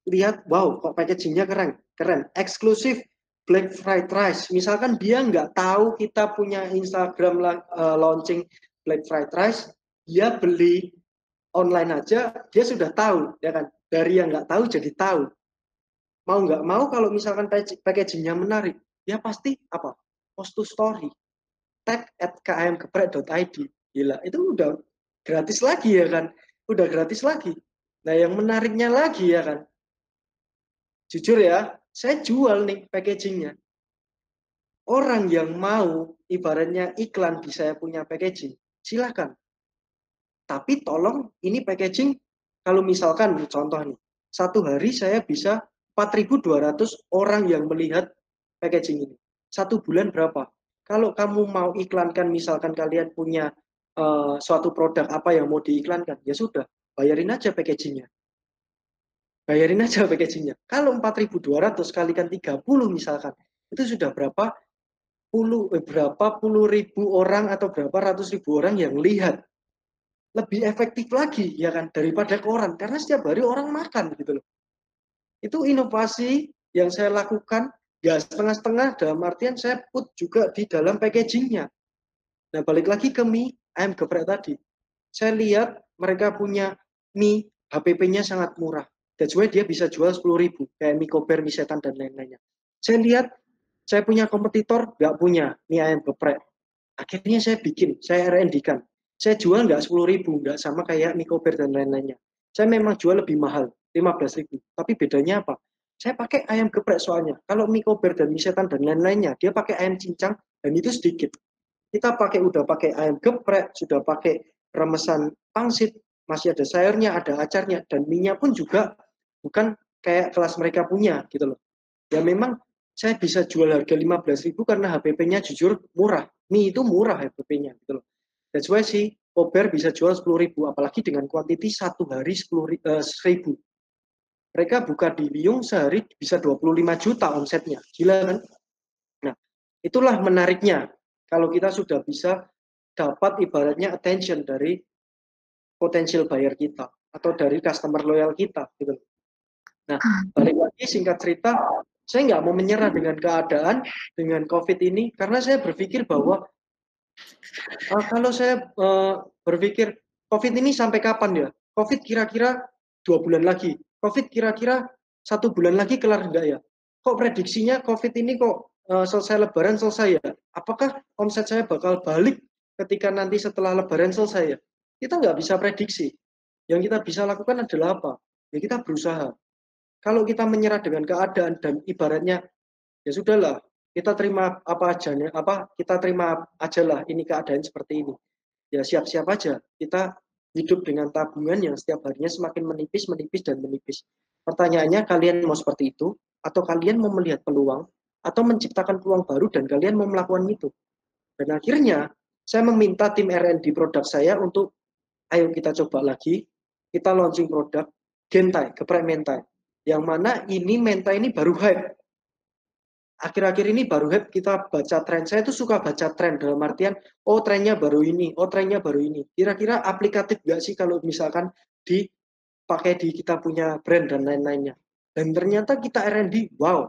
lihat wow kok packagingnya keren keren. Eksklusif Black Fried Rice. Misalkan dia nggak tahu kita punya Instagram uh, launching Black Fried Rice dia beli online aja dia sudah tahu ya kan? Dari yang nggak tahu jadi tahu. Mau nggak mau kalau misalkan packagingnya menarik ya pasti apa? Post to story. Tag at kmgeprek.id gila itu udah gratis lagi ya kan? Udah gratis lagi. Nah yang menariknya lagi ya kan jujur ya saya jual nih packagingnya orang yang mau ibaratnya iklan di saya punya packaging silakan tapi tolong ini packaging kalau misalkan contoh nih satu hari saya bisa 4.200 orang yang melihat packaging ini. Satu bulan berapa? Kalau kamu mau iklankan, misalkan kalian punya uh, suatu produk apa yang mau diiklankan, ya sudah, bayarin aja packagingnya. Bayarin aja packagingnya. Kalau 4.200 kalikan 30 misalkan, itu sudah berapa puluh eh, berapa puluh ribu orang atau berapa ratus ribu orang yang lihat lebih efektif lagi ya kan daripada koran karena setiap hari orang makan gitu loh itu inovasi yang saya lakukan ya setengah-setengah dalam artian saya put juga di dalam packagingnya. Nah balik lagi ke mie ayam geprek tadi. Saya lihat mereka punya mie HPP-nya sangat murah. That's why dia bisa jual 10 ribu. Kayak mie kober, mie setan, dan lain-lainnya. Saya lihat saya punya kompetitor nggak punya mie ayam geprek. Akhirnya saya bikin, saya R&D kan. Saya jual nggak 10 ribu, nggak sama kayak mie kober dan lain-lainnya. Saya memang jual lebih mahal. 15.000. Tapi bedanya apa? Saya pakai ayam geprek soalnya. Kalau mie kober dan mie setan dan lain-lainnya, dia pakai ayam cincang dan itu sedikit. Kita pakai udah pakai ayam geprek, sudah pakai remesan pangsit, masih ada sayurnya, ada acarnya, dan mie-nya pun juga bukan kayak kelas mereka punya gitu loh. Ya memang saya bisa jual harga 15.000 karena HPP-nya jujur murah. Mie itu murah HPP-nya gitu loh. That's why si Kober bisa jual 10.000 apalagi dengan kuantiti satu hari 10 uh, 1000 mereka buka di Wiyung sehari bisa 25 juta omsetnya. Gila kan? Nah, itulah menariknya kalau kita sudah bisa dapat ibaratnya attention dari potensial buyer kita atau dari customer loyal kita gitu. Nah, hmm. balik lagi singkat cerita, saya nggak mau menyerah dengan keadaan dengan COVID ini karena saya berpikir bahwa Uh, kalau saya uh, berpikir COVID ini sampai kapan ya? COVID kira-kira dua bulan lagi. COVID kira-kira satu bulan lagi kelar enggak ya? Kok prediksinya COVID ini kok uh, selesai Lebaran selesai ya? Apakah omset saya bakal balik ketika nanti setelah Lebaran selesai ya? Kita nggak bisa prediksi. Yang kita bisa lakukan adalah apa? Ya kita berusaha. Kalau kita menyerah dengan keadaan dan ibaratnya ya sudahlah, kita terima apa aja apa kita terima aja lah ini keadaan seperti ini. Ya siap-siap aja. Kita hidup dengan tabungan yang setiap harinya semakin menipis, menipis dan menipis. Pertanyaannya kalian mau seperti itu atau kalian mau melihat peluang atau menciptakan peluang baru dan kalian mau melakukan itu. Dan akhirnya saya meminta tim R&D produk saya untuk ayo kita coba lagi, kita launching produk gentai, geprek mentai. Yang mana ini mentai ini baru hype. Akhir-akhir ini baru hype kita baca tren. Saya tuh suka baca tren dalam artian, oh trennya baru ini, oh trennya baru ini. Kira-kira aplikatif nggak sih kalau misalkan dipakai di kita punya brand dan lain-lainnya. Dan ternyata kita R&D, wow.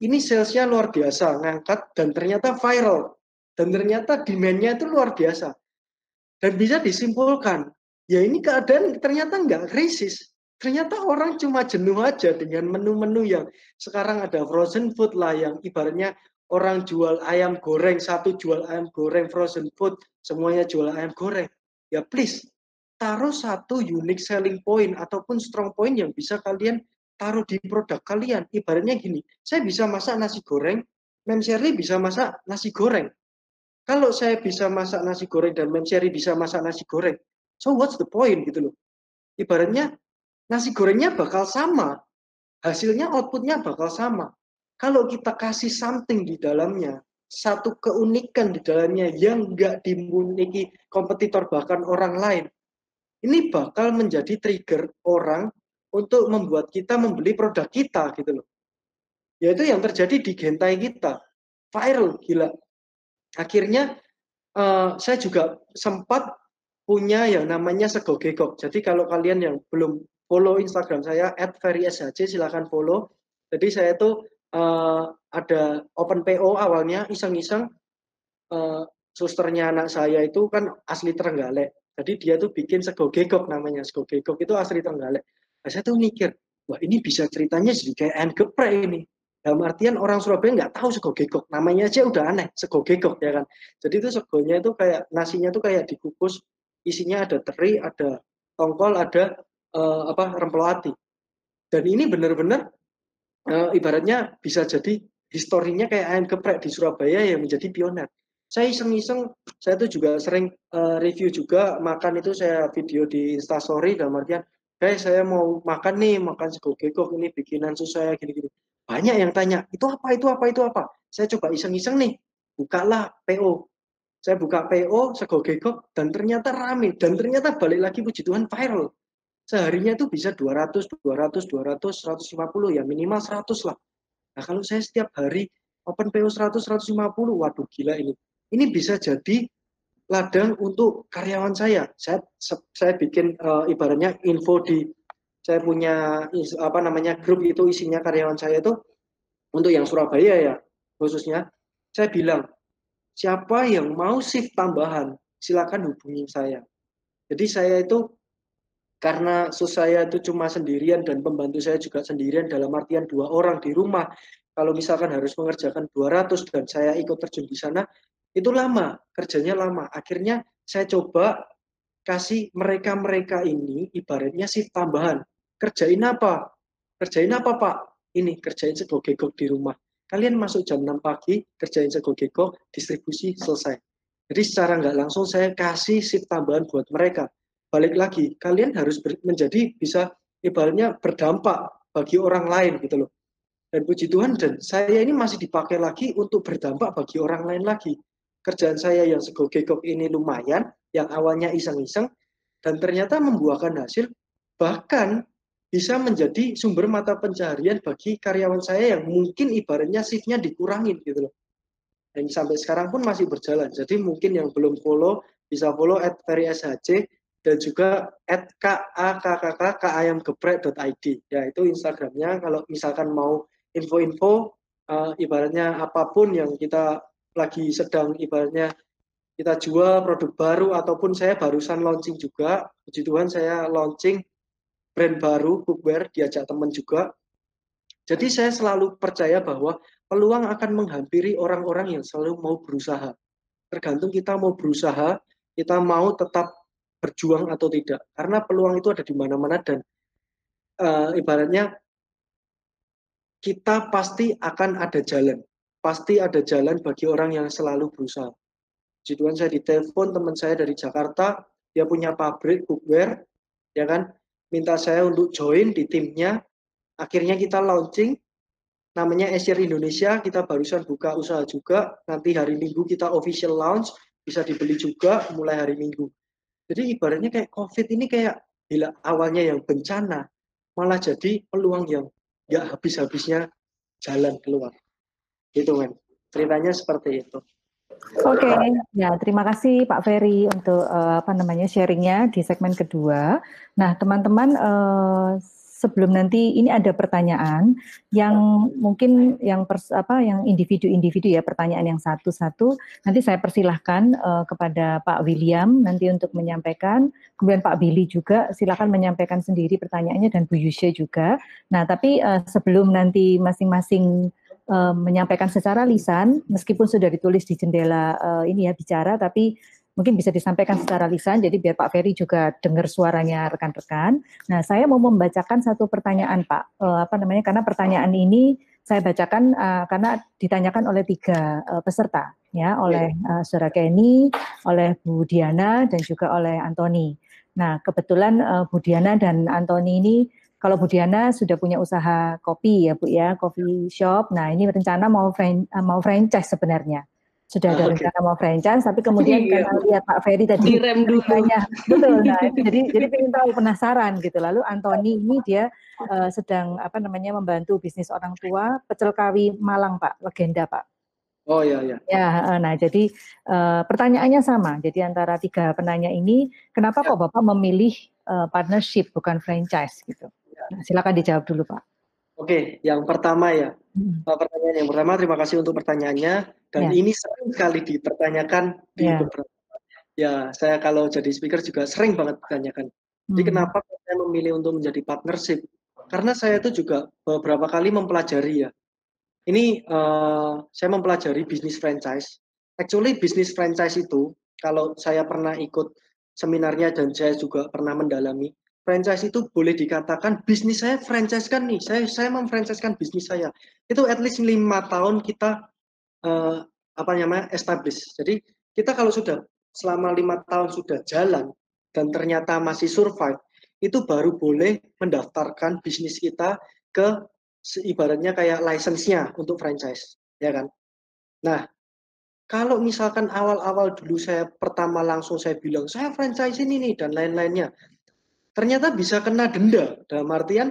Ini salesnya luar biasa, ngangkat dan ternyata viral. Dan ternyata demand-nya itu luar biasa. Dan bisa disimpulkan, ya ini keadaan ternyata nggak krisis ternyata orang cuma jenuh aja dengan menu-menu yang sekarang ada frozen food lah yang ibaratnya orang jual ayam goreng satu jual ayam goreng frozen food semuanya jual ayam goreng. Ya please taruh satu unique selling point ataupun strong point yang bisa kalian taruh di produk kalian. Ibaratnya gini saya bisa masak nasi goreng Mem Shirley bisa masak nasi goreng. Kalau saya bisa masak nasi goreng dan Mem Shirley bisa masak nasi goreng so what's the point gitu loh? Ibaratnya nasi gorengnya bakal sama. Hasilnya, outputnya bakal sama. Kalau kita kasih something di dalamnya, satu keunikan di dalamnya yang nggak dimiliki kompetitor bahkan orang lain, ini bakal menjadi trigger orang untuk membuat kita membeli produk kita gitu loh. Yaitu yang terjadi di gentai kita. Viral, gila. Akhirnya uh, saya juga sempat punya yang namanya sego gegok. Jadi kalau kalian yang belum follow Instagram saya @ferryshc silahkan follow. Jadi saya tuh uh, ada open PO awalnya iseng-iseng uh, susternya anak saya itu kan asli Trenggalek. Jadi dia tuh bikin sego gegok namanya. Sego gegok itu asli Trenggalek. Nah, saya tuh mikir, wah ini bisa ceritanya jadi kayak ayam geprek ini. Dalam artian orang Surabaya nggak tahu sego gegok. Namanya aja udah aneh, sego gegok ya kan. Jadi itu segonya itu kayak nasinya tuh kayak dikukus, isinya ada teri, ada tongkol, ada uh, apa rempelati. Dan ini benar-benar uh, ibaratnya bisa jadi historinya kayak ayam geprek di Surabaya yang menjadi pioner. Saya iseng-iseng, saya tuh juga sering uh, review juga makan itu saya video di Instastory dalam artian, guys saya mau makan nih, makan sego gekok ini bikinan sus saya gini-gini. Banyak yang tanya, itu apa, itu apa, itu apa. Saya coba iseng-iseng nih, bukalah PO. Saya buka PO, sego gekok, dan ternyata rame. Dan ternyata balik lagi puji Tuhan viral seharinya itu bisa 200, 200, 200, 150 ya minimal 100 lah. Nah kalau saya setiap hari open PO 100, 150, waduh gila ini. Ini bisa jadi ladang untuk karyawan saya. Saya saya bikin uh, ibaratnya info di saya punya apa namanya grup itu isinya karyawan saya itu untuk yang Surabaya ya khususnya. Saya bilang siapa yang mau shift tambahan silakan hubungi saya. Jadi saya itu karena sus saya itu cuma sendirian dan pembantu saya juga sendirian dalam artian dua orang di rumah. Kalau misalkan harus mengerjakan 200 dan saya ikut terjun di sana, itu lama, kerjanya lama. Akhirnya saya coba kasih mereka-mereka ini ibaratnya shift tambahan. Kerjain apa? Kerjain apa Pak? Ini kerjain sego gegok di rumah. Kalian masuk jam 6 pagi, kerjain sego gegok, distribusi selesai. Jadi secara nggak langsung saya kasih shift tambahan buat mereka balik lagi kalian harus ber, menjadi bisa ibaratnya berdampak bagi orang lain gitu loh. Dan puji Tuhan dan saya ini masih dipakai lagi untuk berdampak bagi orang lain lagi. Kerjaan saya yang segogekok ini lumayan yang awalnya iseng-iseng dan ternyata membuahkan hasil bahkan bisa menjadi sumber mata pencaharian bagi karyawan saya yang mungkin ibaratnya shiftnya dikurangin gitu loh. Dan sampai sekarang pun masih berjalan jadi mungkin yang belum follow bisa follow at SHC dan juga at kakkkkayamgeprek.id ya itu Instagramnya. Kalau misalkan mau info-info uh, ibaratnya apa pun yang kita lagi sedang ibaratnya kita jual produk baru ataupun saya barusan launching juga puji Tuhan saya launching brand baru cookware diajak teman juga. Jadi saya selalu percaya bahwa peluang akan menghampiri orang-orang yang selalu mau berusaha. Tergantung kita mau berusaha kita mau tetap berjuang atau tidak. Karena peluang itu ada di mana-mana dan uh, ibaratnya kita pasti akan ada jalan. Pasti ada jalan bagi orang yang selalu berusaha. Tuhan saya ditelepon teman saya dari Jakarta, dia punya pabrik cookware, ya kan, minta saya untuk join di timnya. Akhirnya kita launching, namanya Acer Indonesia, kita barusan buka usaha juga, nanti hari Minggu kita official launch, bisa dibeli juga mulai hari Minggu. Jadi ibaratnya kayak COVID ini kayak bila awalnya yang bencana, malah jadi peluang yang nggak habis-habisnya jalan keluar. Gitu kan. Ceritanya seperti itu. Oke, okay. ya terima kasih Pak Ferry untuk uh, apa namanya sharingnya di segmen kedua. Nah teman-teman uh, sebelum nanti ini ada pertanyaan yang mungkin yang pers, apa yang individu-individu ya pertanyaan yang satu-satu nanti saya persilahkan uh, kepada Pak William nanti untuk menyampaikan kemudian Pak Billy juga silakan menyampaikan sendiri pertanyaannya dan Bu Yusya juga. Nah tapi uh, sebelum nanti masing-masing uh, menyampaikan secara lisan, meskipun sudah ditulis di jendela uh, ini ya bicara, tapi mungkin bisa disampaikan secara lisan. Jadi biar Pak Ferry juga dengar suaranya rekan-rekan. Nah, saya mau membacakan satu pertanyaan Pak, uh, apa namanya? Karena pertanyaan ini saya bacakan uh, karena ditanyakan oleh tiga uh, peserta, ya, oleh uh, Saudara Kenny, oleh Bu Diana, dan juga oleh Antoni. Nah, kebetulan uh, Bu Diana dan Antoni ini kalau Bu Diana sudah punya usaha kopi ya Bu ya, coffee shop. Nah ini rencana mau fran mau franchise sebenarnya. Sudah ada okay. rencana mau franchise, tapi kemudian iya. karena lihat Pak Ferry tadi direm dulu. Banyak, betul. Nah, jadi jadi pengen tahu penasaran gitu. Lalu Antoni ini dia uh, sedang apa namanya membantu bisnis orang tua pecel kawi Malang Pak, legenda Pak. Oh iya iya. Ya, nah jadi uh, pertanyaannya sama. Jadi antara tiga penanya ini, kenapa ya. kok Bapak memilih uh, partnership bukan franchise gitu? Nah, silakan dijawab dulu Pak. Oke, yang pertama ya. Hmm. Pertanyaan yang pertama, terima kasih untuk pertanyaannya. Dan ya. ini sering kali dipertanyakan di ya. beberapa. Ya, saya kalau jadi speaker juga sering banget ditanyakan. Jadi hmm. kenapa saya memilih untuk menjadi partnership? Karena saya itu juga beberapa kali mempelajari ya. Ini uh, saya mempelajari bisnis franchise. Actually bisnis franchise itu kalau saya pernah ikut seminarnya dan saya juga pernah mendalami, franchise itu boleh dikatakan bisnis saya franchise kan nih. Saya saya memfranchisekan bisnis saya. Itu at least lima tahun kita uh, apa namanya establish. Jadi kita kalau sudah selama lima tahun sudah jalan dan ternyata masih survive itu baru boleh mendaftarkan bisnis kita ke ibaratnya kayak license-nya untuk franchise ya kan? Nah kalau misalkan awal-awal dulu saya pertama langsung saya bilang saya franchise ini nih dan lain-lainnya ternyata bisa kena denda. Dalam artian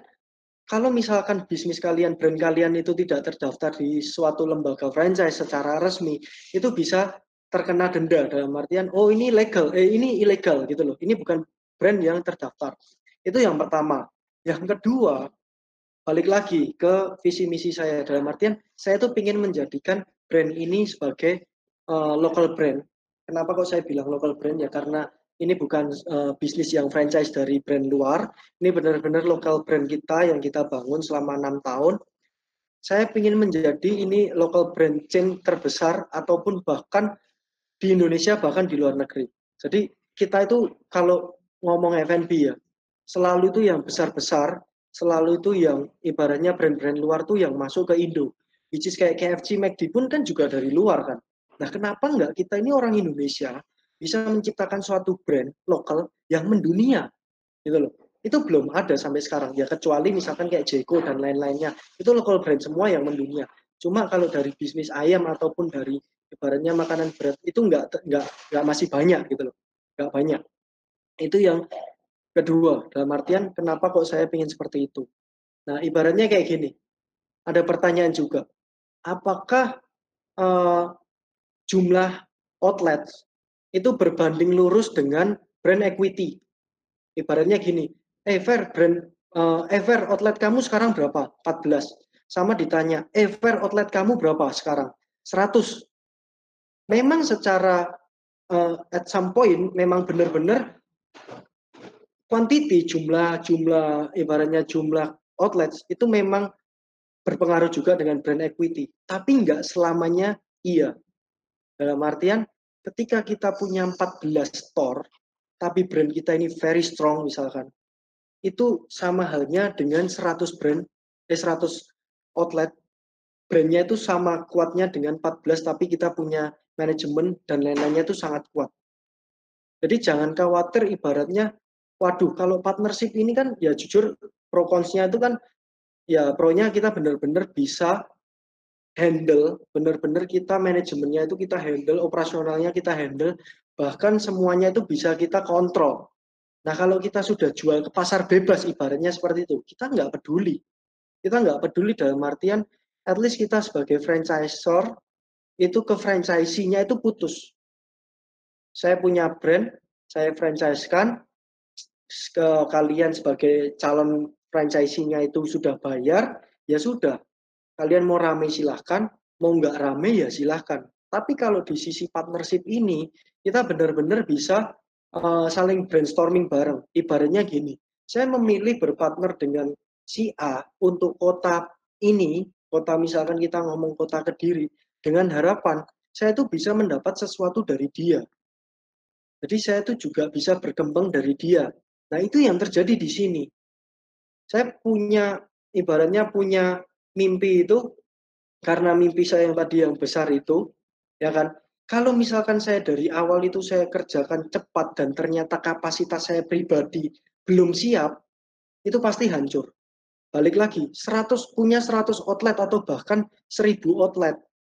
kalau misalkan bisnis kalian, brand kalian itu tidak terdaftar di suatu lembaga franchise secara resmi, itu bisa terkena denda dalam artian oh ini legal, eh ini ilegal gitu loh. Ini bukan brand yang terdaftar. Itu yang pertama. Yang kedua, balik lagi ke visi misi saya dalam artian saya tuh ingin menjadikan brand ini sebagai uh, local brand. Kenapa kok saya bilang local brand ya karena ini bukan uh, bisnis yang franchise dari brand luar, ini benar-benar lokal brand kita yang kita bangun selama enam tahun. Saya ingin menjadi ini local brand chain terbesar ataupun bahkan di Indonesia bahkan di luar negeri. Jadi kita itu kalau ngomong F&B ya, selalu itu yang besar-besar, selalu itu yang ibaratnya brand-brand luar tuh yang masuk ke Indo. Which is kayak KFC, McD pun kan juga dari luar kan. Nah kenapa enggak kita ini orang Indonesia bisa menciptakan suatu brand lokal yang mendunia gitu loh. Itu belum ada sampai sekarang. Ya kecuali misalkan kayak Jeko dan lain-lainnya. Itu lokal brand semua yang mendunia. Cuma kalau dari bisnis ayam ataupun dari ibaratnya makanan berat itu nggak nggak nggak masih banyak gitu loh. Nggak banyak. Itu yang kedua. Dalam artian kenapa kok saya ingin seperti itu? Nah ibaratnya kayak gini. Ada pertanyaan juga. Apakah uh, jumlah outlet itu berbanding lurus dengan brand equity. Ibaratnya gini, eh Fair, brand uh, eh Fair, outlet kamu sekarang berapa? 14. Sama ditanya, eh Fair, outlet kamu berapa sekarang? 100. Memang secara uh, at some point memang benar-benar quantity jumlah jumlah ibaratnya jumlah outlets itu memang berpengaruh juga dengan brand equity tapi nggak selamanya iya dalam artian ketika kita punya 14 store tapi brand kita ini very strong misalkan itu sama halnya dengan 100 brand eh 100 outlet brandnya itu sama kuatnya dengan 14 tapi kita punya manajemen dan lain-lainnya itu sangat kuat. Jadi jangan khawatir ibaratnya waduh kalau partnership ini kan ya jujur pro konsnya itu kan ya pro-nya kita benar-benar bisa handle, benar-benar kita manajemennya itu kita handle, operasionalnya kita handle, bahkan semuanya itu bisa kita kontrol. Nah kalau kita sudah jual ke pasar bebas ibaratnya seperti itu, kita nggak peduli. Kita nggak peduli dalam artian at least kita sebagai franchisor itu ke franchisee-nya itu putus. Saya punya brand, saya franchise-kan, ke kalian sebagai calon franchisee-nya itu sudah bayar, ya sudah. Kalian mau rame silahkan, mau nggak rame ya silahkan. Tapi kalau di sisi partnership ini, kita benar-benar bisa uh, saling brainstorming bareng. Ibaratnya gini, saya memilih berpartner dengan si A untuk kota ini kota misalkan kita ngomong kota Kediri dengan harapan saya itu bisa mendapat sesuatu dari dia. Jadi saya itu juga bisa berkembang dari dia. Nah itu yang terjadi di sini. Saya punya ibaratnya punya mimpi itu karena mimpi saya yang tadi yang besar itu, ya kan. Kalau misalkan saya dari awal itu saya kerjakan cepat dan ternyata kapasitas saya pribadi belum siap, itu pasti hancur balik lagi 100 punya 100 outlet atau bahkan 1000 outlet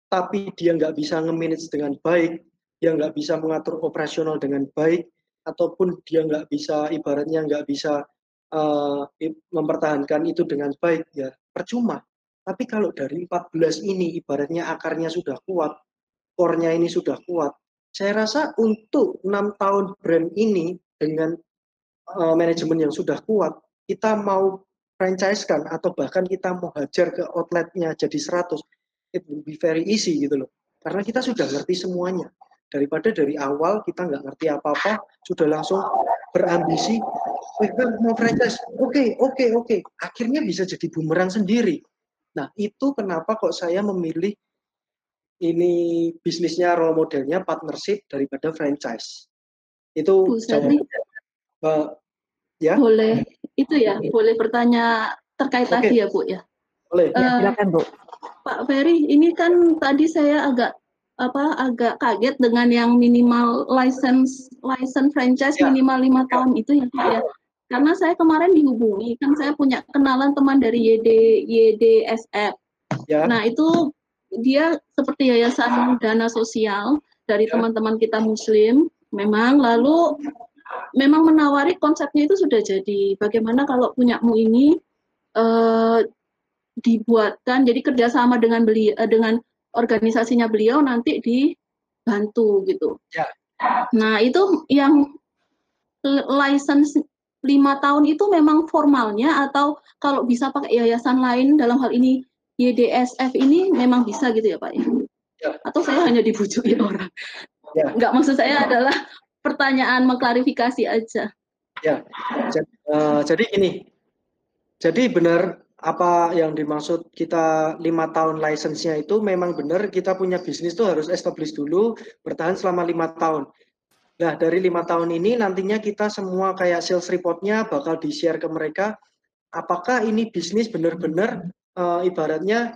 tapi dia nggak bisa nge-manage dengan baik dia nggak bisa mengatur operasional dengan baik ataupun dia nggak bisa ibaratnya nggak bisa uh, mempertahankan itu dengan baik ya percuma tapi kalau dari 14 ini ibaratnya akarnya sudah kuat core-nya ini sudah kuat saya rasa untuk enam tahun brand ini dengan uh, manajemen yang sudah kuat kita mau franchise kan atau bahkan kita mau hajar ke outletnya jadi 100 it will be very easy gitu loh. Karena kita sudah ngerti semuanya. Daripada dari awal kita nggak ngerti apa-apa sudah langsung berambisi mau franchise? Oke okay, oke okay, oke. Okay. akhirnya bisa jadi bumerang sendiri nah itu kenapa kok saya memilih ini bisnisnya role modelnya partnership daripada franchise itu jawabannya Ya. Boleh itu ya, boleh bertanya terkait Oke. tadi ya Bu ya. Boleh. Uh, ya, silakan Bu. Pak Ferry, ini kan tadi saya agak apa agak kaget dengan yang minimal license license franchise ya. minimal lima ya. tahun itu ya Pak ya. Karena saya kemarin dihubungi, kan saya punya kenalan teman dari YD YDSF. Ya. Nah itu dia seperti yayasan dana sosial dari ya. teman-teman ya. kita Muslim, memang lalu memang menawari konsepnya itu sudah jadi. Bagaimana kalau punyamu ini uh, dibuatkan jadi kerjasama dengan beliau uh, dengan organisasinya beliau nanti dibantu gitu. Ya. Nah itu yang license lima tahun itu memang formalnya atau kalau bisa pakai yayasan lain dalam hal ini YDSF ini memang bisa gitu ya Pak ya? ya. Atau saya hanya dibujukin orang? Ya. Enggak maksud saya adalah pertanyaan mengklarifikasi aja. Ya, jadi, uh, jadi ini, jadi benar apa yang dimaksud kita lima tahun license-nya itu memang benar kita punya bisnis itu harus establish dulu bertahan selama lima tahun. Nah dari lima tahun ini nantinya kita semua kayak sales report-nya bakal di share ke mereka. Apakah ini bisnis benar-benar uh, ibaratnya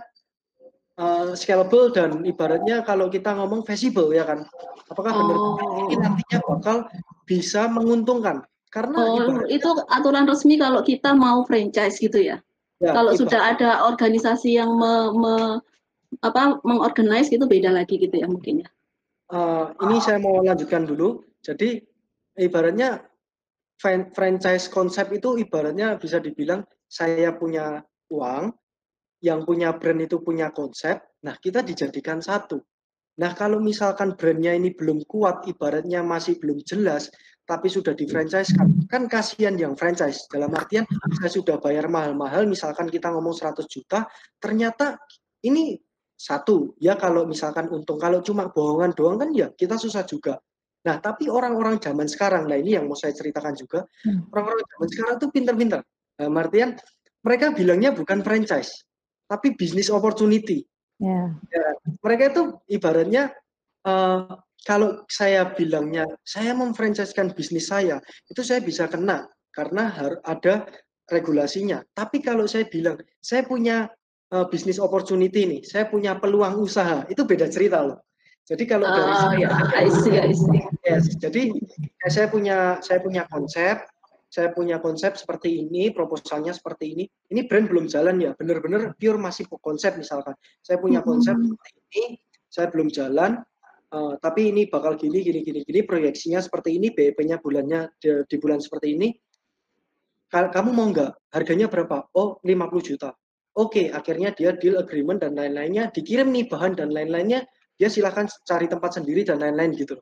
uh, scalable dan ibaratnya kalau kita ngomong feasible ya kan? Apakah benar oh. ini nantinya bakal bisa menguntungkan? Karena oh, itu aturan resmi kalau kita mau franchise gitu ya, ya kalau sudah ada organisasi yang me, me, apa mengorganize gitu beda lagi gitu ya mungkin ya? Uh, ini saya mau lanjutkan dulu jadi ibaratnya franchise konsep itu ibaratnya bisa dibilang saya punya uang yang punya brand itu punya konsep, nah kita dijadikan satu. Nah kalau misalkan brandnya ini belum kuat, ibaratnya masih belum jelas, tapi sudah di franchise kan, kan kasihan yang franchise. Dalam artian saya sudah bayar mahal-mahal, misalkan kita ngomong 100 juta, ternyata ini satu ya kalau misalkan untung, kalau cuma bohongan doang kan ya kita susah juga. Nah, tapi orang-orang zaman sekarang, nah ini yang mau saya ceritakan juga, hmm. orang-orang zaman sekarang tuh pinter-pinter. Nah, Martian, mereka bilangnya bukan franchise, tapi business opportunity. Yeah. Ya, mereka itu ibaratnya uh, kalau saya bilangnya saya memfranchisekan bisnis saya, itu saya bisa kena karena harus ada regulasinya. Tapi kalau saya bilang saya punya uh, bisnis opportunity nih, saya punya peluang usaha, itu beda cerita loh. Jadi kalau uh, dari ya, I see, I see. Yes, jadi ya, saya punya saya punya konsep, saya punya konsep seperti ini, proposalnya seperti ini. Ini brand belum jalan ya, benar-benar pure masih konsep misalkan. Saya punya konsep mm -hmm. seperti ini, saya belum jalan, uh, tapi ini bakal gini, gini, gini, gini. Proyeksinya seperti ini, BEP-nya bulannya di, di bulan seperti ini. Kamu mau nggak? Harganya berapa? Oh, 50 juta. Oke, okay, akhirnya dia deal agreement dan lain-lainnya, dikirim nih bahan dan lain-lainnya, dia silahkan cari tempat sendiri dan lain-lain gitu.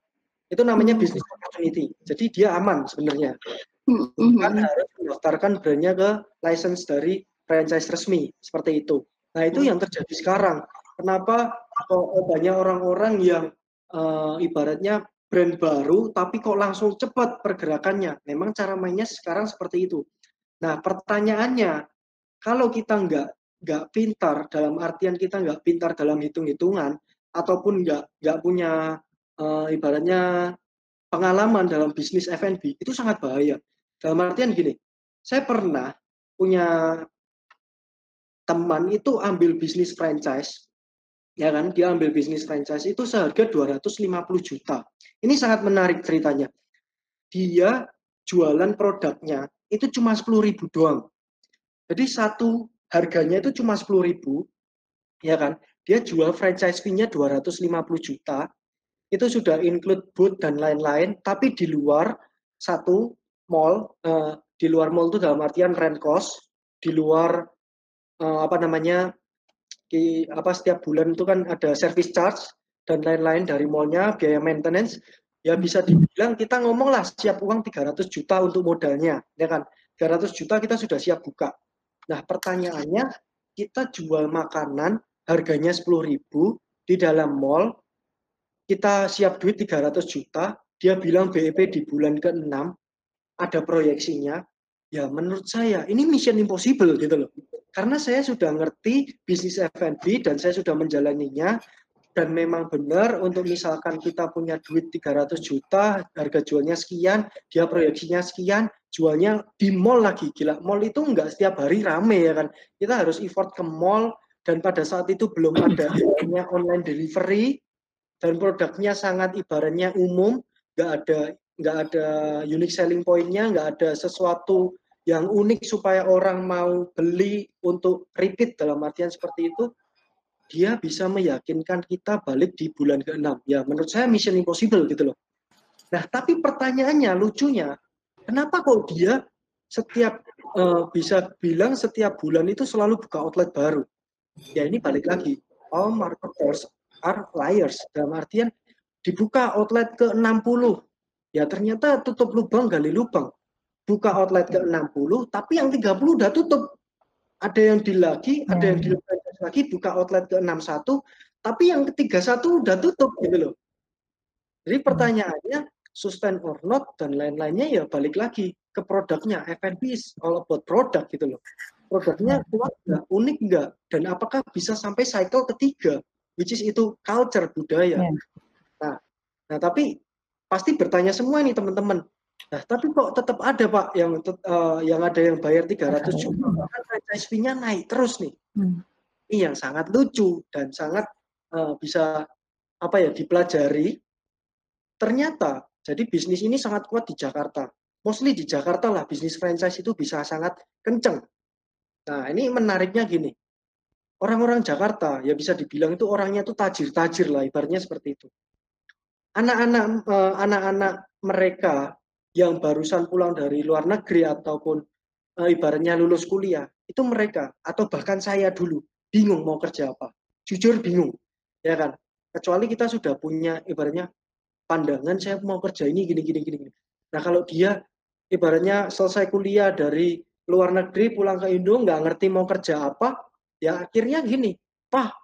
Itu namanya hmm. business opportunity. Jadi dia aman sebenarnya. Hmm, hmm, Bukan harus mendaftarkan brandnya ke license dari franchise resmi seperti itu. Nah itu yang terjadi sekarang. Kenapa kok banyak orang-orang yang uh, ibaratnya brand baru tapi kok langsung cepat pergerakannya. Memang cara mainnya sekarang seperti itu. Nah pertanyaannya, kalau kita nggak nggak pintar dalam artian kita nggak pintar dalam hitung-hitungan, ataupun nggak nggak punya uh, ibaratnya pengalaman dalam bisnis F&B itu sangat bahaya. Dalam artian gini, saya pernah punya teman itu ambil bisnis franchise, ya kan? Dia ambil bisnis franchise itu seharga 250 juta. Ini sangat menarik ceritanya. Dia jualan produknya itu cuma 10 ribu doang. Jadi satu harganya itu cuma 10 ribu, ya kan? Dia jual franchise fee-nya 250 juta, itu sudah include booth dan lain-lain, tapi di luar satu mall, uh, di luar mall itu dalam artian rent cost, di luar uh, apa namanya, di, apa setiap bulan itu kan ada service charge dan lain-lain dari mallnya, biaya maintenance, ya bisa dibilang kita ngomong lah siap uang 300 juta untuk modalnya, ya kan? 300 juta kita sudah siap buka. Nah pertanyaannya, kita jual makanan harganya 10.000 di dalam mall kita siap duit 300 juta dia bilang BEP di bulan ke-6 ada proyeksinya. Ya menurut saya ini mission impossible gitu loh. Karena saya sudah ngerti bisnis F&B dan saya sudah menjalaninya dan memang benar untuk misalkan kita punya duit 300 juta harga jualnya sekian dia proyeksinya sekian jualnya di mall lagi. Gila mall itu enggak setiap hari rame ya kan? Kita harus effort ke mall dan pada saat itu belum ada online delivery dan produknya sangat ibaratnya umum, nggak ada nggak ada unique selling pointnya, nggak ada sesuatu yang unik supaya orang mau beli untuk repeat dalam artian seperti itu, dia bisa meyakinkan kita balik di bulan ke-6. Ya, menurut saya mission impossible gitu loh. Nah, tapi pertanyaannya lucunya, kenapa kok dia setiap uh, bisa bilang setiap bulan itu selalu buka outlet baru? Ya ini balik lagi. All marketers are liars. Dalam artian dibuka outlet ke 60 ya ternyata tutup lubang gali lubang. Buka outlet ke 60 tapi yang 30 udah tutup. Ada yang di lagi ada yang di lagi buka outlet ke 61 tapi yang ketiga satu udah tutup gitu loh. Jadi hmm. pertanyaannya sustain or not dan lain-lainnya ya balik lagi ke produknya. F&B is all about produk gitu loh produknya hmm. kuat nggak, unik nggak, dan apakah bisa sampai cycle ketiga, which is itu culture budaya. Yeah. Nah, nah tapi pasti bertanya semua nih teman-teman. Nah, tapi kok tetap ada Pak yang uh, yang ada yang bayar 300 juta, kan franchise fee-nya naik terus nih. Hmm. Ini yang sangat lucu dan sangat uh, bisa apa ya dipelajari. Ternyata jadi bisnis ini sangat kuat di Jakarta. Mostly di Jakarta lah bisnis franchise itu bisa sangat kenceng Nah, ini menariknya gini. Orang-orang Jakarta, ya bisa dibilang itu orangnya itu tajir-tajir lah, ibaratnya seperti itu. Anak-anak eh, anak-anak mereka yang barusan pulang dari luar negeri ataupun uh, ibaratnya lulus kuliah, itu mereka atau bahkan saya dulu bingung mau kerja apa. Jujur bingung, ya kan? Kecuali kita sudah punya ibaratnya pandangan saya mau kerja ini gini gini gini. Nah, kalau dia ibaratnya selesai kuliah dari luar negeri pulang ke Indo nggak ngerti mau kerja apa ya akhirnya gini pak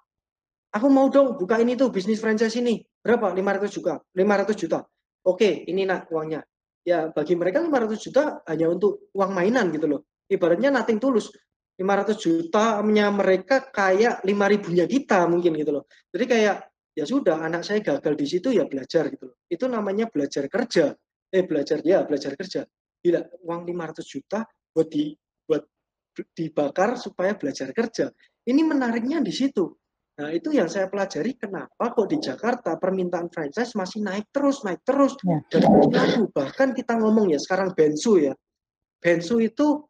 aku mau dong buka ini tuh bisnis franchise ini berapa 500 juta 500 juta Oke, ini nak uangnya. Ya bagi mereka 500 juta hanya untuk uang mainan gitu loh. Ibaratnya nothing tulus. 500 jutanya mereka kayak 5 ribunya kita mungkin gitu loh. Jadi kayak ya sudah anak saya gagal di situ ya belajar gitu loh. Itu namanya belajar kerja. Eh belajar ya belajar kerja. Gila, uang 500 juta buat di buat dibakar supaya belajar kerja. Ini menariknya di situ. Nah, itu yang saya pelajari kenapa kok di Jakarta permintaan franchise masih naik terus, naik terus. Ya. Dan laku. Bahkan kita ngomong ya sekarang Bensu ya. Bensu itu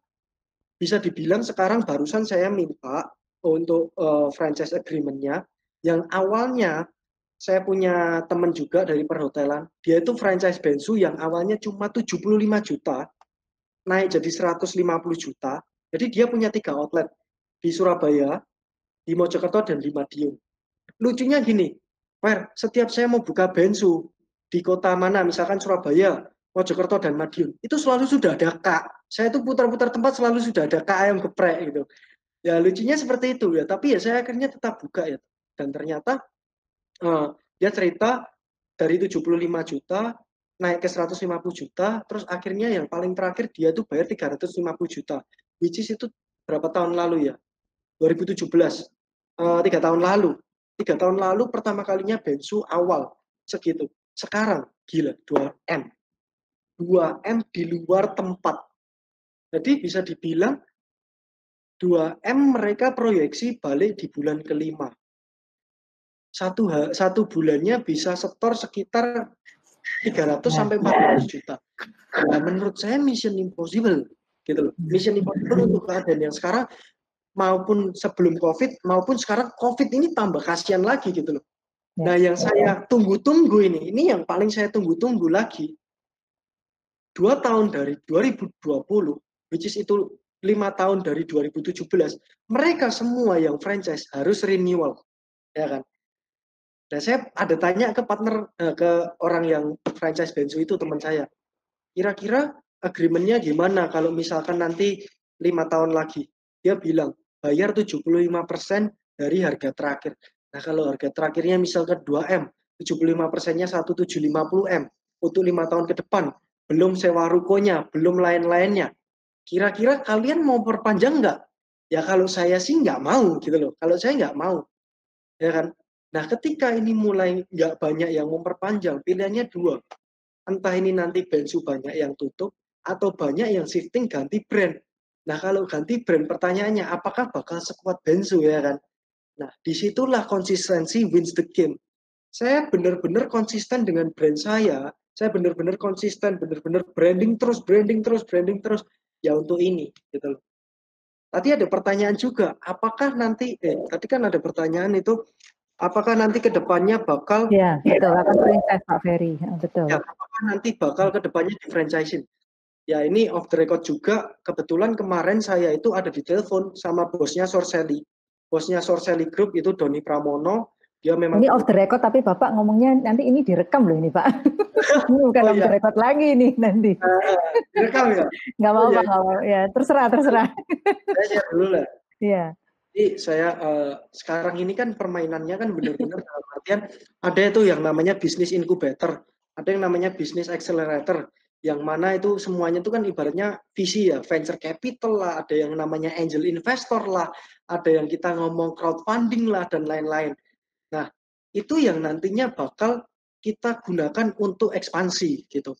bisa dibilang sekarang barusan saya minta untuk uh, franchise agreement-nya yang awalnya saya punya teman juga dari perhotelan, dia itu franchise Bensu yang awalnya cuma 75 juta, naik jadi 150 juta. Jadi dia punya tiga outlet di Surabaya, di Mojokerto, dan di Madiun. Lucunya gini, Fer, setiap saya mau buka Bensu di kota mana, misalkan Surabaya, Mojokerto, dan Madiun, itu selalu sudah ada kak. Saya tuh putar-putar tempat selalu sudah ada kak ayam geprek gitu. Ya lucunya seperti itu ya, tapi ya saya akhirnya tetap buka ya. Dan ternyata uh, dia cerita dari 75 juta naik ke 150 juta, terus akhirnya yang paling terakhir dia tuh bayar 350 juta, which is itu berapa tahun lalu ya? 2017, uh, tiga tahun lalu. Tiga tahun lalu pertama kalinya Bensu awal segitu. Sekarang gila 2 m, 2 m di luar tempat. Jadi bisa dibilang 2 m mereka proyeksi balik di bulan kelima satu satu bulannya bisa setor sekitar 300 ya. sampai 400 juta. Nah, menurut saya mission impossible gitu loh. Mission impossible untuk keadaan yang sekarang maupun sebelum Covid maupun sekarang Covid ini tambah kasihan lagi gitu loh. Nah, yang saya tunggu-tunggu ini, ini yang paling saya tunggu-tunggu lagi. Dua tahun dari 2020, which is itu lima tahun dari 2017, mereka semua yang franchise harus renewal, ya kan? Dan saya ada tanya ke partner, eh, ke orang yang franchise Bensu itu teman saya. Kira-kira agreementnya gimana kalau misalkan nanti lima tahun lagi? Dia bilang bayar 75% dari harga terakhir. Nah kalau harga terakhirnya misalkan 2M, 75 persennya 1750 M untuk lima tahun ke depan. Belum sewa rukonya, belum lain-lainnya. Kira-kira kalian mau perpanjang nggak? Ya kalau saya sih nggak mau gitu loh. Kalau saya nggak mau, ya kan? Nah, ketika ini mulai nggak banyak yang memperpanjang, pilihannya dua. Entah ini nanti bensu banyak yang tutup, atau banyak yang shifting ganti brand. Nah, kalau ganti brand, pertanyaannya, apakah bakal sekuat bensu ya kan? Nah, di situlah konsistensi wins the game. Saya benar-benar konsisten dengan brand saya. Saya benar-benar konsisten, benar-benar branding terus, branding terus, branding terus. Ya untuk ini, gitu loh. Tadi ada pertanyaan juga, apakah nanti, eh, tadi kan ada pertanyaan itu, apakah nanti ke depannya bakal ya betul. Akan franchise Pak Ferry. Ya, betul. Ya apakah nanti bakal ke depannya di franchising ya ini off the record juga. Kebetulan kemarin saya itu ada di telepon sama bosnya Sorseli bosnya Sorseli Group itu Doni Pramono. Dia memang ini off the record tapi bapak ngomongnya nanti ini direkam loh ini pak. Ini bukan oh, off the iya. record lagi nih nanti. Uh, direkam ya? Nggak mau oh, iya. apa ya terserah terserah. Saya dulu lah. Iya jadi saya uh, sekarang ini kan permainannya kan benar-benar dalam artian ada itu yang namanya bisnis incubator, ada yang namanya bisnis accelerator, yang mana itu semuanya itu kan ibaratnya visi ya, venture capital lah, ada yang namanya angel investor lah, ada yang kita ngomong crowdfunding lah dan lain-lain. Nah, itu yang nantinya bakal kita gunakan untuk ekspansi gitu.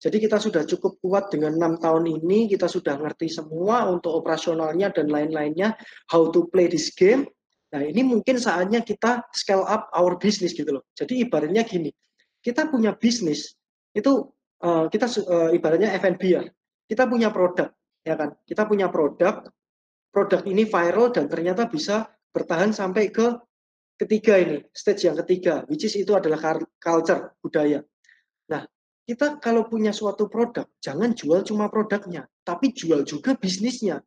Jadi kita sudah cukup kuat dengan enam tahun ini, kita sudah ngerti semua untuk operasionalnya dan lain-lainnya, how to play this game. Nah ini mungkin saatnya kita scale up our business gitu loh. Jadi ibaratnya gini, kita punya bisnis itu uh, kita uh, ibaratnya F&B ya. Kita punya produk, ya kan? Kita punya produk, produk ini viral dan ternyata bisa bertahan sampai ke ketiga ini, stage yang ketiga, which is itu adalah culture budaya. Kita kalau punya suatu produk, jangan jual cuma produknya, tapi jual juga bisnisnya.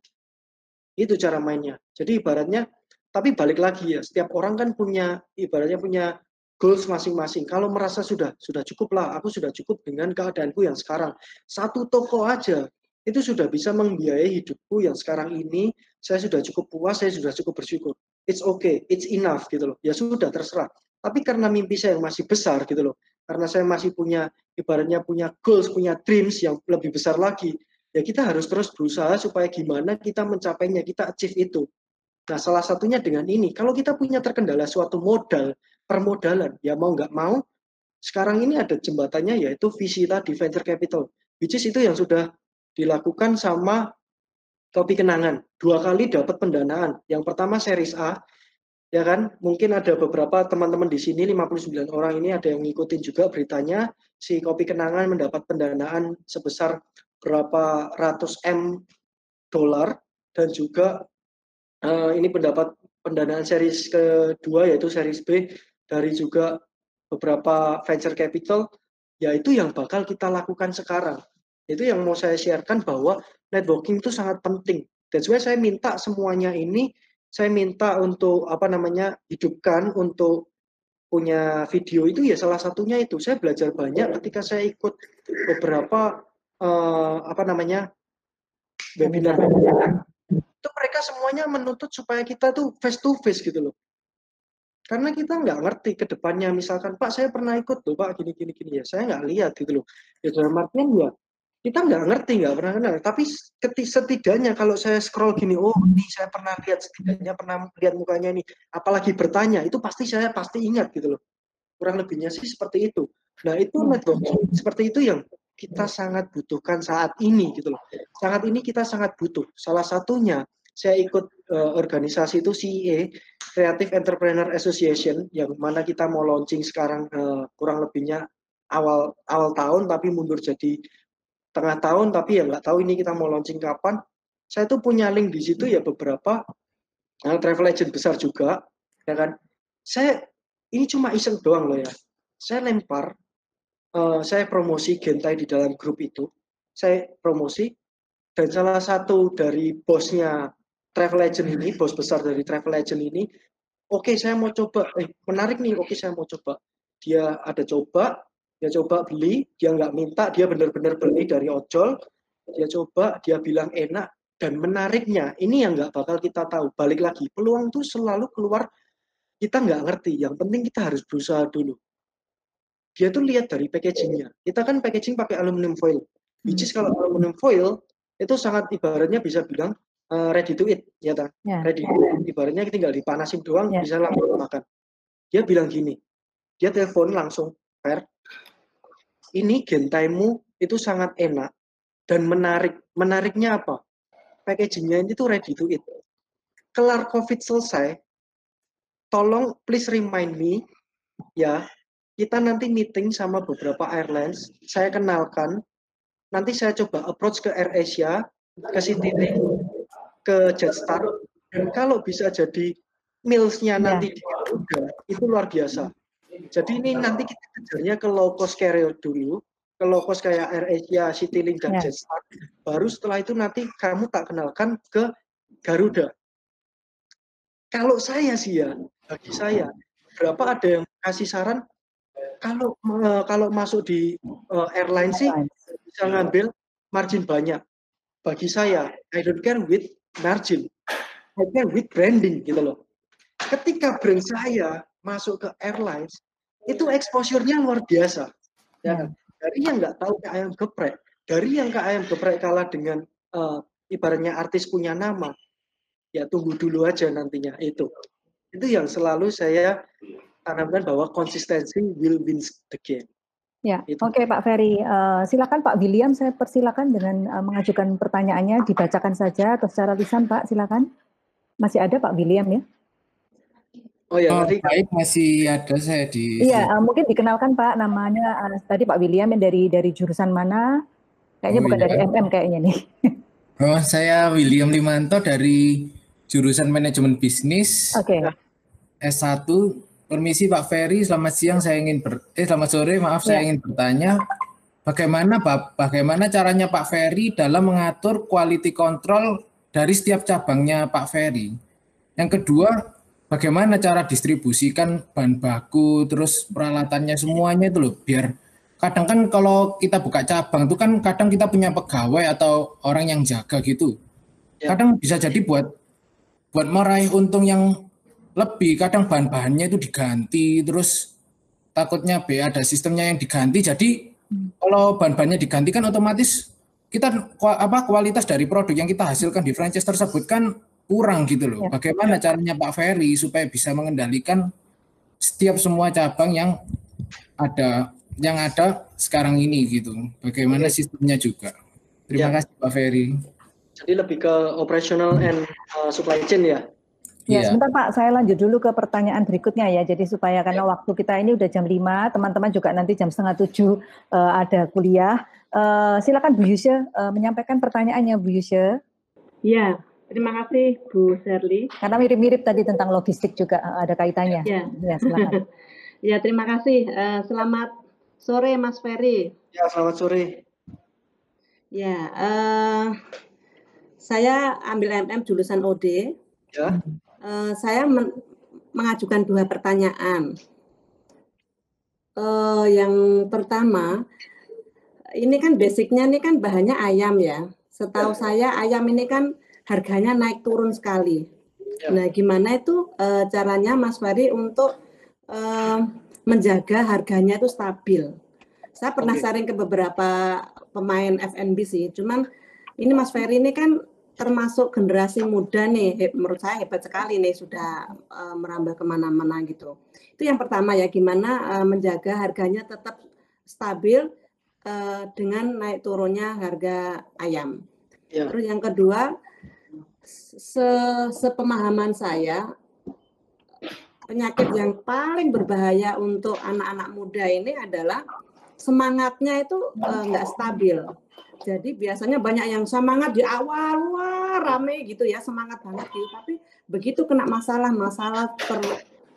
Itu cara mainnya. Jadi ibaratnya, tapi balik lagi ya, setiap orang kan punya, ibaratnya punya goals masing-masing. Kalau merasa sudah sudah cukup lah, aku sudah cukup dengan keadaanku yang sekarang. Satu toko aja itu sudah bisa membiayai hidupku yang sekarang ini. Saya sudah cukup puas, saya sudah cukup bersyukur. It's okay, it's enough gitu loh. Ya sudah terserah. Tapi karena mimpi saya yang masih besar gitu loh, karena saya masih punya ibaratnya punya goals, punya dreams yang lebih besar lagi. Ya kita harus terus berusaha supaya gimana kita mencapainya, kita achieve itu. Nah, salah satunya dengan ini. Kalau kita punya terkendala suatu modal, permodalan, ya mau nggak mau, sekarang ini ada jembatannya yaitu visi tadi, venture capital. Which is itu yang sudah dilakukan sama Kopi Kenangan. Dua kali dapat pendanaan. Yang pertama series A, ya kan? Mungkin ada beberapa teman-teman di sini, 59 orang ini ada yang ngikutin juga beritanya, si Kopi Kenangan mendapat pendanaan sebesar berapa ratus M dolar. Dan juga uh, ini pendapat pendanaan series kedua yaitu series B dari juga beberapa venture capital yaitu yang bakal kita lakukan sekarang. Itu yang mau saya sharekan bahwa networking itu sangat penting. That's why saya minta semuanya ini saya minta untuk apa namanya hidupkan untuk punya video itu ya salah satunya itu. Saya belajar banyak ketika saya ikut beberapa uh, apa namanya webinar. Itu mereka semuanya menuntut supaya kita tuh face to face gitu loh. Karena kita nggak ngerti ke depannya. Misalkan Pak saya pernah ikut loh Pak gini gini gini. Ya saya nggak lihat gitu loh. Ya dalam artian ya kita nggak ngerti nggak pernah kenal tapi setidaknya kalau saya scroll gini oh ini saya pernah lihat setidaknya pernah lihat mukanya ini apalagi bertanya itu pasti saya pasti ingat gitu loh kurang lebihnya sih seperti itu nah itu hmm. networking seperti itu yang kita sangat butuhkan saat ini gitu loh. Sangat ini kita sangat butuh. Salah satunya saya ikut uh, organisasi itu CEA Creative Entrepreneur Association yang mana kita mau launching sekarang uh, kurang lebihnya awal awal tahun tapi mundur jadi tengah tahun tapi ya nggak tahu ini kita mau launching kapan. Saya tuh punya link di situ ya beberapa uh, travel agent besar juga ya kan. Saya ini cuma iseng doang loh ya. Saya lempar uh, saya promosi Gentai di dalam grup itu. Saya promosi dan salah satu dari bosnya travel agent ini, bos besar dari travel agent ini, oke okay, saya mau coba, eh menarik nih, oke okay, saya mau coba. Dia ada coba, dia coba beli, dia nggak minta, dia benar-benar beli dari ojol, dia coba, dia bilang enak, dan menariknya, ini yang nggak bakal kita tahu. Balik lagi, peluang tuh selalu keluar, kita nggak ngerti. Yang penting kita harus berusaha dulu dia tuh lihat dari packagingnya. Kita kan packaging pakai aluminium foil. Which is kalau aluminium foil itu sangat ibaratnya bisa bilang uh, ready to eat, ya tak? Yeah. Ready to eat. Ibaratnya tinggal dipanasin doang yeah. bisa langsung makan. Dia bilang gini, dia telepon langsung, Per, ini gentaimu itu sangat enak dan menarik. Menariknya apa? Packagingnya ini tuh ready to eat. Kelar COVID selesai, tolong please remind me ya kita nanti meeting sama beberapa airlines, saya kenalkan, nanti saya coba approach ke AirAsia, ke Citylink, ke Jetstar, dan kalau bisa jadi mealsnya ya. nanti di Garuda, itu luar biasa. Jadi ini nanti kita kejarnya ke low cost carrier dulu, ke low cost kayak AirAsia, Citylink, dan ya. Jetstar. Baru setelah itu nanti kamu tak kenalkan ke Garuda. Kalau saya sih ya, bagi saya, berapa ada yang kasih saran kalau uh, kalau masuk di uh, airline sih bisa ngambil margin banyak. Bagi saya, I don't care with margin, I care with branding gitu loh. Ketika brand saya masuk ke airlines, itu exposure-nya luar biasa. Ya kan? Dari yang nggak tahu ke ayam geprek, dari yang ke ayam geprek kalah dengan uh, ibaratnya artis punya nama, ya tunggu dulu aja nantinya itu. Itu yang selalu saya tanamkan bahwa konsistensi will win the game. Ya, oke okay, Pak Ferry. Uh, silakan Pak William, saya persilakan dengan uh, mengajukan pertanyaannya, dibacakan saja atau secara lisan Pak, silakan. Masih ada Pak William ya? Oh ya, oh, baik masih ada saya di. Iya, uh, mungkin dikenalkan Pak namanya uh, tadi Pak William yang dari dari jurusan mana? Kayaknya oh, bukan iya. dari MM kayaknya nih. oh, saya William Limanto dari jurusan manajemen bisnis. Oke. Okay. S1 Permisi Pak Ferry, selamat siang. Saya ingin ber, eh selamat sore, maaf ya. saya ingin bertanya bagaimana Pak bagaimana caranya Pak Ferry dalam mengatur quality control dari setiap cabangnya Pak Ferry. Yang kedua, bagaimana cara distribusikan bahan baku terus peralatannya semuanya itu loh biar kadang kan kalau kita buka cabang itu kan kadang kita punya pegawai atau orang yang jaga gitu. Ya. Kadang bisa jadi buat buat meraih untung yang lebih kadang bahan-bahannya itu diganti terus takutnya B ada sistemnya yang diganti. Jadi kalau ban-bannya diganti kan otomatis kita apa kualitas dari produk yang kita hasilkan di franchise tersebut kan kurang gitu loh. Ya. Bagaimana caranya Pak Ferry supaya bisa mengendalikan setiap semua cabang yang ada yang ada sekarang ini gitu. Bagaimana sistemnya juga. Terima ya. kasih Pak Ferry. Jadi lebih ke operational and uh, supply chain ya. Ya, yeah. sebentar Pak, saya lanjut dulu ke pertanyaan berikutnya ya. Jadi supaya karena yeah. waktu kita ini udah jam 5, teman-teman juga nanti jam setengah tujuh uh, ada kuliah. Uh, silakan Bu Yusya uh, menyampaikan pertanyaannya Bu Yusya. Ya, terima kasih Bu Serli. Karena mirip-mirip tadi tentang logistik juga uh, ada kaitannya. Ya, ya silakan. ya, terima kasih. Uh, selamat sore Mas Ferry. Ya, selamat sore. Ya, uh, saya ambil MM jurusan OD. Ya. Eh, saya men mengajukan dua pertanyaan. Uh, yang pertama, ini kan basicnya ini kan bahannya ayam ya. Setahu ya. saya ayam ini kan harganya naik turun sekali. Ya. Nah, gimana itu uh, caranya Mas Fari untuk uh, menjaga harganya itu stabil? Saya pernah okay. sharing ke beberapa pemain FNB sih, cuman ini Mas Ferry ini kan termasuk generasi muda nih, menurut saya hebat sekali nih sudah uh, merambah ke mana-mana gitu. Itu yang pertama ya, gimana uh, menjaga harganya tetap stabil uh, dengan naik turunnya harga ayam. Ya. Terus yang kedua, se sepemahaman saya penyakit yang paling berbahaya untuk anak-anak muda ini adalah semangatnya itu nggak uh, stabil jadi biasanya banyak yang semangat di awal, wah rame gitu ya, semangat banget gitu. Tapi begitu kena masalah-masalah ter,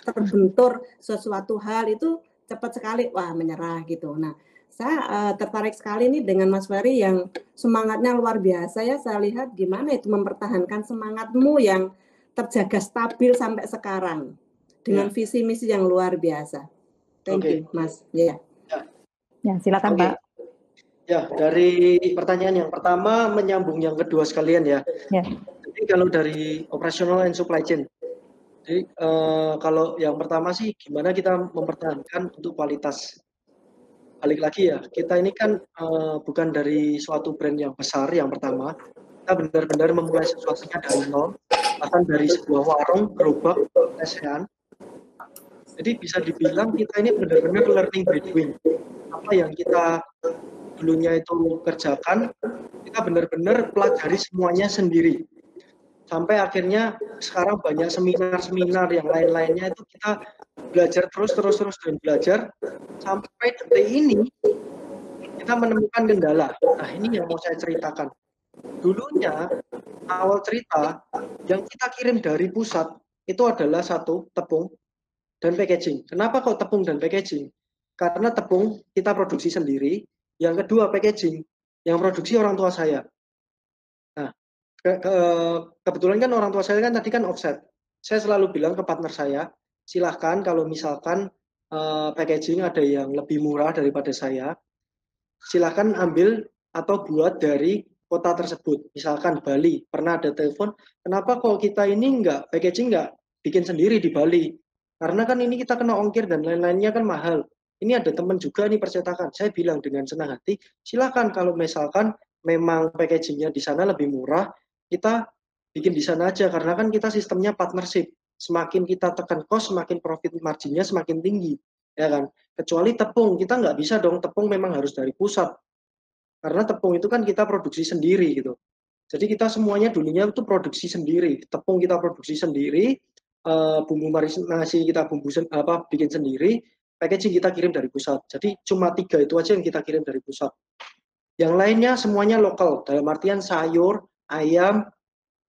terbentur sesuatu hal itu cepat sekali, wah menyerah gitu. Nah, saya uh, tertarik sekali nih dengan Mas Ferry yang semangatnya luar biasa ya. Saya lihat gimana itu mempertahankan semangatmu yang terjaga stabil sampai sekarang dengan ya. visi misi yang luar biasa. Thank okay. you, Mas. Ya. Yeah. Ya, silakan okay. Pak. Ya, dari pertanyaan yang pertama menyambung yang kedua sekalian ya. ya. Jadi kalau dari operational and supply chain, jadi uh, kalau yang pertama sih gimana kita mempertahankan untuk kualitas. Balik lagi ya, kita ini kan uh, bukan dari suatu brand yang besar yang pertama. Kita benar-benar memulai sesuatunya dari nol, bahkan dari sebuah warung gerobak lesehan. Jadi bisa dibilang kita ini benar-benar learning by doing. Apa yang kita dulunya itu kerjakan, kita benar-benar pelajari semuanya sendiri. Sampai akhirnya sekarang banyak seminar-seminar yang lain-lainnya itu kita belajar terus terus terus dan belajar sampai detik ini kita menemukan kendala. Nah ini yang mau saya ceritakan. Dulunya awal cerita yang kita kirim dari pusat itu adalah satu tepung dan packaging. Kenapa kok tepung dan packaging? Karena tepung kita produksi sendiri, yang kedua packaging, yang produksi orang tua saya. Ke, ke, kebetulan kan orang tua saya kan tadi kan offset. Saya selalu bilang ke partner saya, silahkan kalau misalkan uh, packaging ada yang lebih murah daripada saya, silahkan ambil atau buat dari kota tersebut. Misalkan Bali, pernah ada telepon, kenapa kok kita ini enggak packaging enggak bikin sendiri di Bali? Karena kan ini kita kena ongkir dan lain-lainnya kan mahal ini ada teman juga nih percetakan. Saya bilang dengan senang hati, silakan kalau misalkan memang packagingnya di sana lebih murah, kita bikin di sana aja karena kan kita sistemnya partnership. Semakin kita tekan cost, semakin profit marginnya semakin tinggi, ya kan? Kecuali tepung, kita nggak bisa dong tepung memang harus dari pusat, karena tepung itu kan kita produksi sendiri gitu. Jadi kita semuanya dulunya itu produksi sendiri, tepung kita produksi sendiri, uh, bumbu marinasi kita bumbu apa bikin sendiri, packaging kita kirim dari pusat. Jadi cuma tiga itu aja yang kita kirim dari pusat. Yang lainnya semuanya lokal, dalam artian sayur, ayam,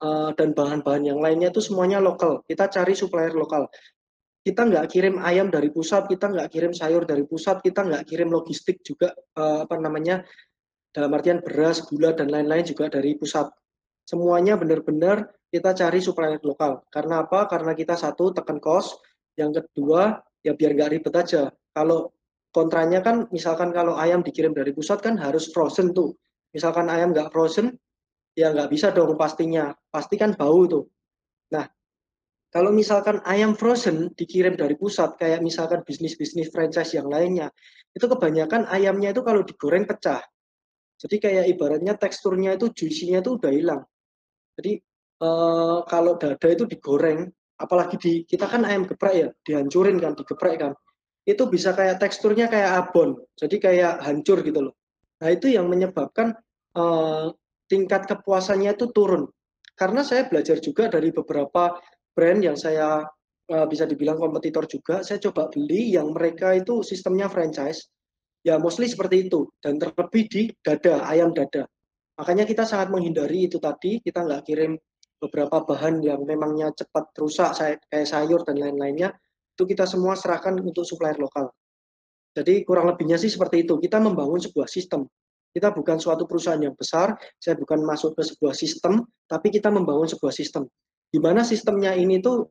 uh, dan bahan-bahan yang lainnya itu semuanya lokal. Kita cari supplier lokal. Kita nggak kirim ayam dari pusat, kita nggak kirim sayur dari pusat, kita nggak kirim logistik juga uh, apa namanya dalam artian beras, gula dan lain-lain juga dari pusat. Semuanya benar-benar kita cari supplier lokal. Karena apa? Karena kita satu tekan cost, yang kedua ya biar nggak ribet aja. Kalau kontranya kan misalkan kalau ayam dikirim dari pusat kan harus frozen tuh. Misalkan ayam nggak frozen, ya nggak bisa dong pastinya. Pasti kan bau tuh. Nah, Kalau misalkan ayam frozen dikirim dari pusat, kayak misalkan bisnis-bisnis franchise yang lainnya, itu kebanyakan ayamnya itu kalau digoreng pecah. Jadi kayak ibaratnya teksturnya itu juicy-nya itu udah hilang. Jadi uh, kalau dada itu digoreng, apalagi di kita kan ayam geprek ya, dihancurin kan, digeprek kan. Itu bisa kayak teksturnya kayak abon. Jadi kayak hancur gitu loh. Nah, itu yang menyebabkan uh, tingkat kepuasannya itu turun. Karena saya belajar juga dari beberapa brand yang saya uh, bisa dibilang kompetitor juga, saya coba beli yang mereka itu sistemnya franchise. Ya mostly seperti itu dan terlebih di dada, ayam dada. Makanya kita sangat menghindari itu tadi, kita nggak kirim beberapa bahan yang memangnya cepat rusak kayak sayur dan lain-lainnya, itu kita semua serahkan untuk supplier lokal. Jadi kurang lebihnya sih seperti itu. Kita membangun sebuah sistem. Kita bukan suatu perusahaan yang besar, saya bukan masuk ke sebuah sistem, tapi kita membangun sebuah sistem di mana sistemnya ini tuh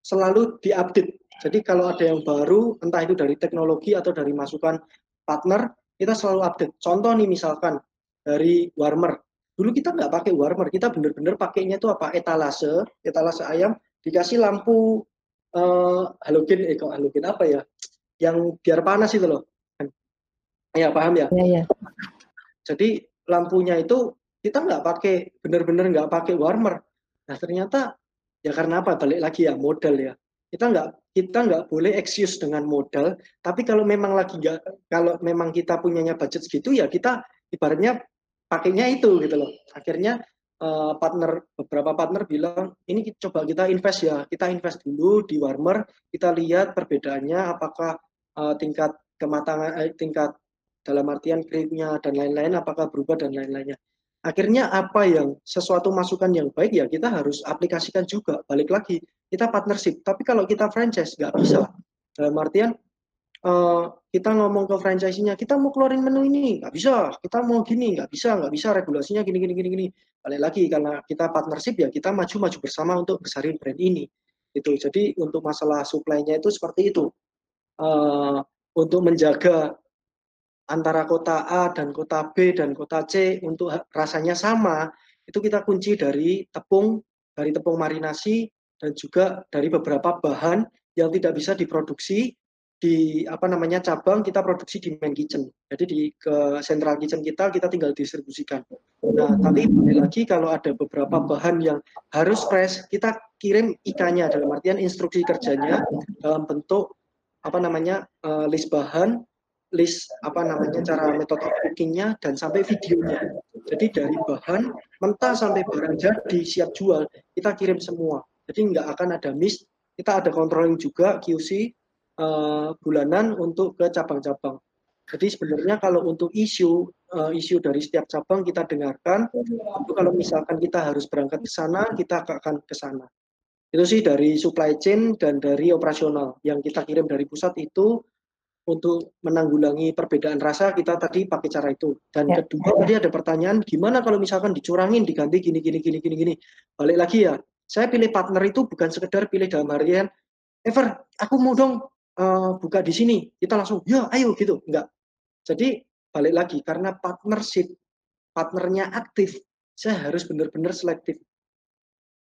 selalu diupdate. Jadi kalau ada yang baru, entah itu dari teknologi atau dari masukan partner, kita selalu update. Contoh nih misalkan dari warmer. Dulu kita nggak pakai warmer, kita bener-bener pakainya itu apa? Etalase, etalase ayam, dikasih lampu uh, halogen, eh kok halogen apa ya? Yang biar panas itu loh. Ya paham ya? Iya, iya. Jadi lampunya itu kita nggak pakai, bener-bener nggak pakai warmer. Nah ternyata ya karena apa? Balik lagi ya modal ya. Kita nggak kita nggak boleh excuse dengan modal. Tapi kalau memang lagi nggak, kalau memang kita punyanya budget segitu ya kita ibaratnya pakainya itu gitu loh. Akhirnya uh, partner beberapa partner bilang ini coba kita invest ya. Kita invest dulu di warmer. Kita lihat perbedaannya apakah uh, tingkat kematangan, eh, tingkat dalam artian krimnya dan lain-lain apakah berubah dan lain-lainnya. Akhirnya apa yang sesuatu masukan yang baik ya kita harus aplikasikan juga balik lagi kita partnership. Tapi kalau kita franchise nggak bisa dalam artian uh, kita ngomong ke franchise-nya kita mau keluarin menu ini. Nggak bisa. Kita mau gini. Nggak bisa nggak bisa. Regulasinya gini gini gini gini. Balik lagi karena kita partnership ya kita maju maju bersama untuk besarin brand ini. Itu. Jadi untuk masalah supply-nya itu seperti itu. Uh, untuk menjaga antara kota A dan kota B dan kota C untuk rasanya sama, itu kita kunci dari tepung, dari tepung marinasi dan juga dari beberapa bahan yang tidak bisa diproduksi di apa namanya cabang kita produksi di main kitchen. Jadi di ke central kitchen kita kita tinggal distribusikan. Nah, tapi lagi kalau ada beberapa bahan yang harus fresh, kita kirim ikannya dalam artian instruksi kerjanya dalam bentuk apa namanya uh, list bahan list apa namanya cara metode cookingnya dan sampai videonya. Jadi dari bahan mentah sampai barang jadi siap jual kita kirim semua. Jadi nggak akan ada miss. Kita ada controlling juga QC uh, eh, bulanan untuk ke cabang-cabang. Jadi sebenarnya kalau untuk isu uh, isu dari setiap cabang kita dengarkan. Itu kalau misalkan kita harus berangkat ke sana, kita akan ke sana. Itu sih dari supply chain dan dari operasional yang kita kirim dari pusat itu untuk menanggulangi perbedaan rasa kita tadi pakai cara itu. Dan ya. kedua tadi ada pertanyaan gimana kalau misalkan dicurangin diganti gini gini gini gini gini. Balik lagi ya. Saya pilih partner itu bukan sekedar pilih dalam harian Ever, aku mau dong uh, buka di sini. Kita langsung, ya ayo gitu. Enggak. Jadi balik lagi karena partnership, partnernya aktif, saya harus benar-benar selektif.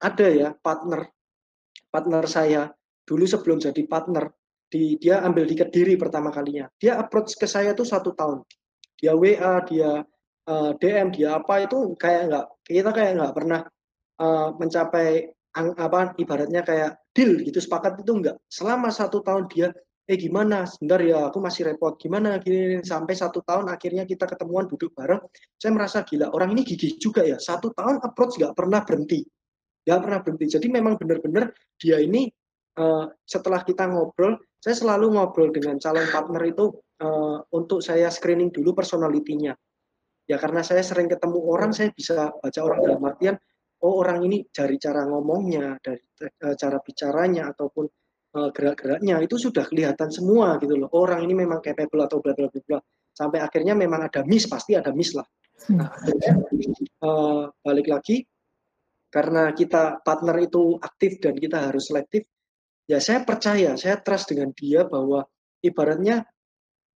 Ada ya partner, partner saya dulu sebelum jadi partner, di dia ambil di Kediri pertama kalinya. Dia approach ke saya tuh satu tahun. Dia WA, dia uh, eh, DM, dia apa itu kayak nggak kita kayak nggak pernah uh, mencapai ang, apa ibaratnya kayak deal gitu sepakat itu enggak. Selama satu tahun dia eh gimana? Sebentar ya aku masih repot. Gimana? Gini sampai satu tahun akhirnya kita ketemuan duduk bareng. Saya merasa gila orang ini gigih juga ya. Satu tahun approach nggak pernah berhenti. Nggak pernah berhenti. Jadi memang benar-benar dia ini uh, setelah kita ngobrol saya selalu ngobrol dengan calon partner itu uh, untuk saya screening dulu personalitinya. Ya karena saya sering ketemu orang, saya bisa baca orang dalam artian, oh orang ini dari cara ngomongnya, dari uh, cara bicaranya ataupun uh, gerak-geraknya itu sudah kelihatan semua gitu loh. Orang ini memang capable atau bla bla bla. Sampai akhirnya memang ada miss, pasti ada miss lah. Nah, akhirnya, uh, balik lagi karena kita partner itu aktif dan kita harus selektif, ya saya percaya, saya trust dengan dia bahwa ibaratnya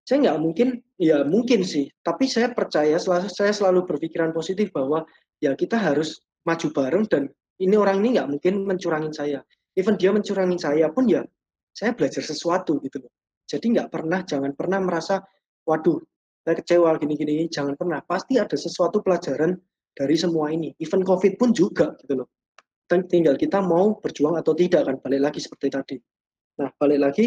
saya nggak mungkin, ya mungkin sih, tapi saya percaya, selalu, saya selalu berpikiran positif bahwa ya kita harus maju bareng dan ini orang ini nggak mungkin mencurangin saya. even dia mencurangin saya pun ya saya belajar sesuatu gitu loh. Jadi nggak pernah jangan pernah merasa waduh saya kecewa gini-gini jangan pernah. Pasti ada sesuatu pelajaran dari semua ini. Even covid pun juga gitu loh tinggal kita mau berjuang atau tidak kan balik lagi seperti tadi. Nah balik lagi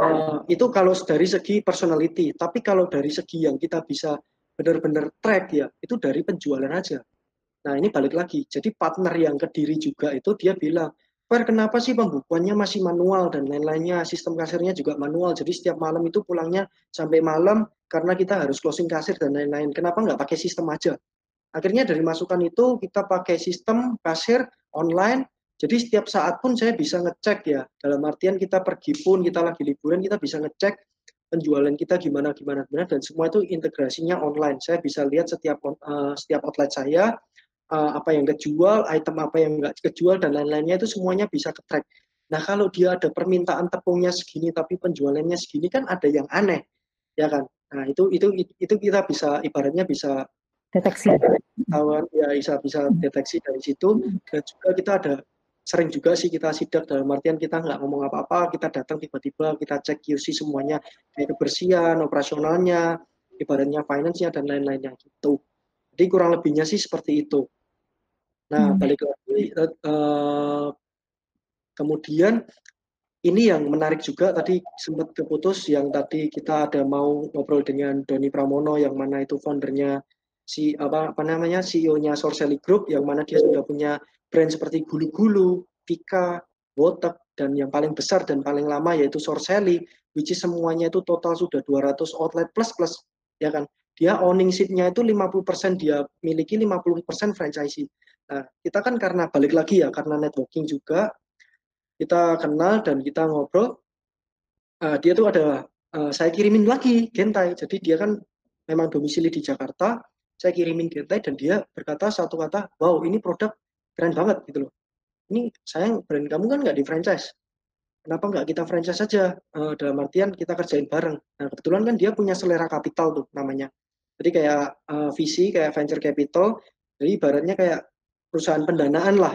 uh, itu kalau dari segi personality tapi kalau dari segi yang kita bisa benar-benar track ya itu dari penjualan aja. Nah ini balik lagi. Jadi partner yang ke diri juga itu dia bilang Fer, kenapa sih pembukuannya masih manual dan lain-lainnya, sistem kasirnya juga manual, jadi setiap malam itu pulangnya sampai malam karena kita harus closing kasir dan lain-lain. Kenapa nggak pakai sistem aja? Akhirnya dari masukan itu kita pakai sistem kasir online, jadi setiap saat pun saya bisa ngecek ya, dalam artian kita pergi pun, kita lagi liburan, kita bisa ngecek penjualan kita gimana gimana gimana dan semua itu integrasinya online. Saya bisa lihat setiap uh, setiap outlet saya, uh, apa yang kejual, item apa yang nggak kejual dan lain-lainnya itu semuanya bisa ke track. Nah kalau dia ada permintaan tepungnya segini tapi penjualannya segini kan ada yang aneh, ya kan? Nah itu itu itu kita bisa ibaratnya bisa deteksi. Kawan ya bisa bisa deteksi dari situ dan juga kita ada sering juga sih kita sidak dalam artian kita nggak ngomong apa-apa, kita datang tiba-tiba kita cek QC semuanya kayak kebersihan, operasionalnya, ibaratnya finance-nya dan lain-lainnya gitu. Jadi kurang lebihnya sih seperti itu. Nah, hmm. balik lagi uh, kemudian ini yang menarik juga tadi sempat keputus yang tadi kita ada mau ngobrol dengan Doni Pramono yang mana itu foundernya si apa apa namanya CEO-nya Sorseli Group yang mana dia sudah punya brand seperti gulu-gulu, Pika, Botek dan yang paling besar dan paling lama yaitu Sorseli which is semuanya itu total sudah 200 outlet plus plus ya kan. Dia owning seat-nya itu 50% dia miliki 50% franchisee. Nah, kita kan karena balik lagi ya, karena networking juga, kita kenal dan kita ngobrol, uh, dia tuh ada, uh, saya kirimin lagi Gentai, jadi dia kan memang domisili di Jakarta, saya kirimin Gentai dan dia berkata satu kata, wow ini produk keren banget gitu loh. Ini sayang brand kamu kan nggak di franchise, kenapa nggak kita franchise saja uh, dalam artian kita kerjain bareng. Nah kebetulan kan dia punya selera kapital tuh namanya. Jadi kayak uh, visi kayak venture capital, jadi ibaratnya kayak perusahaan pendanaan lah.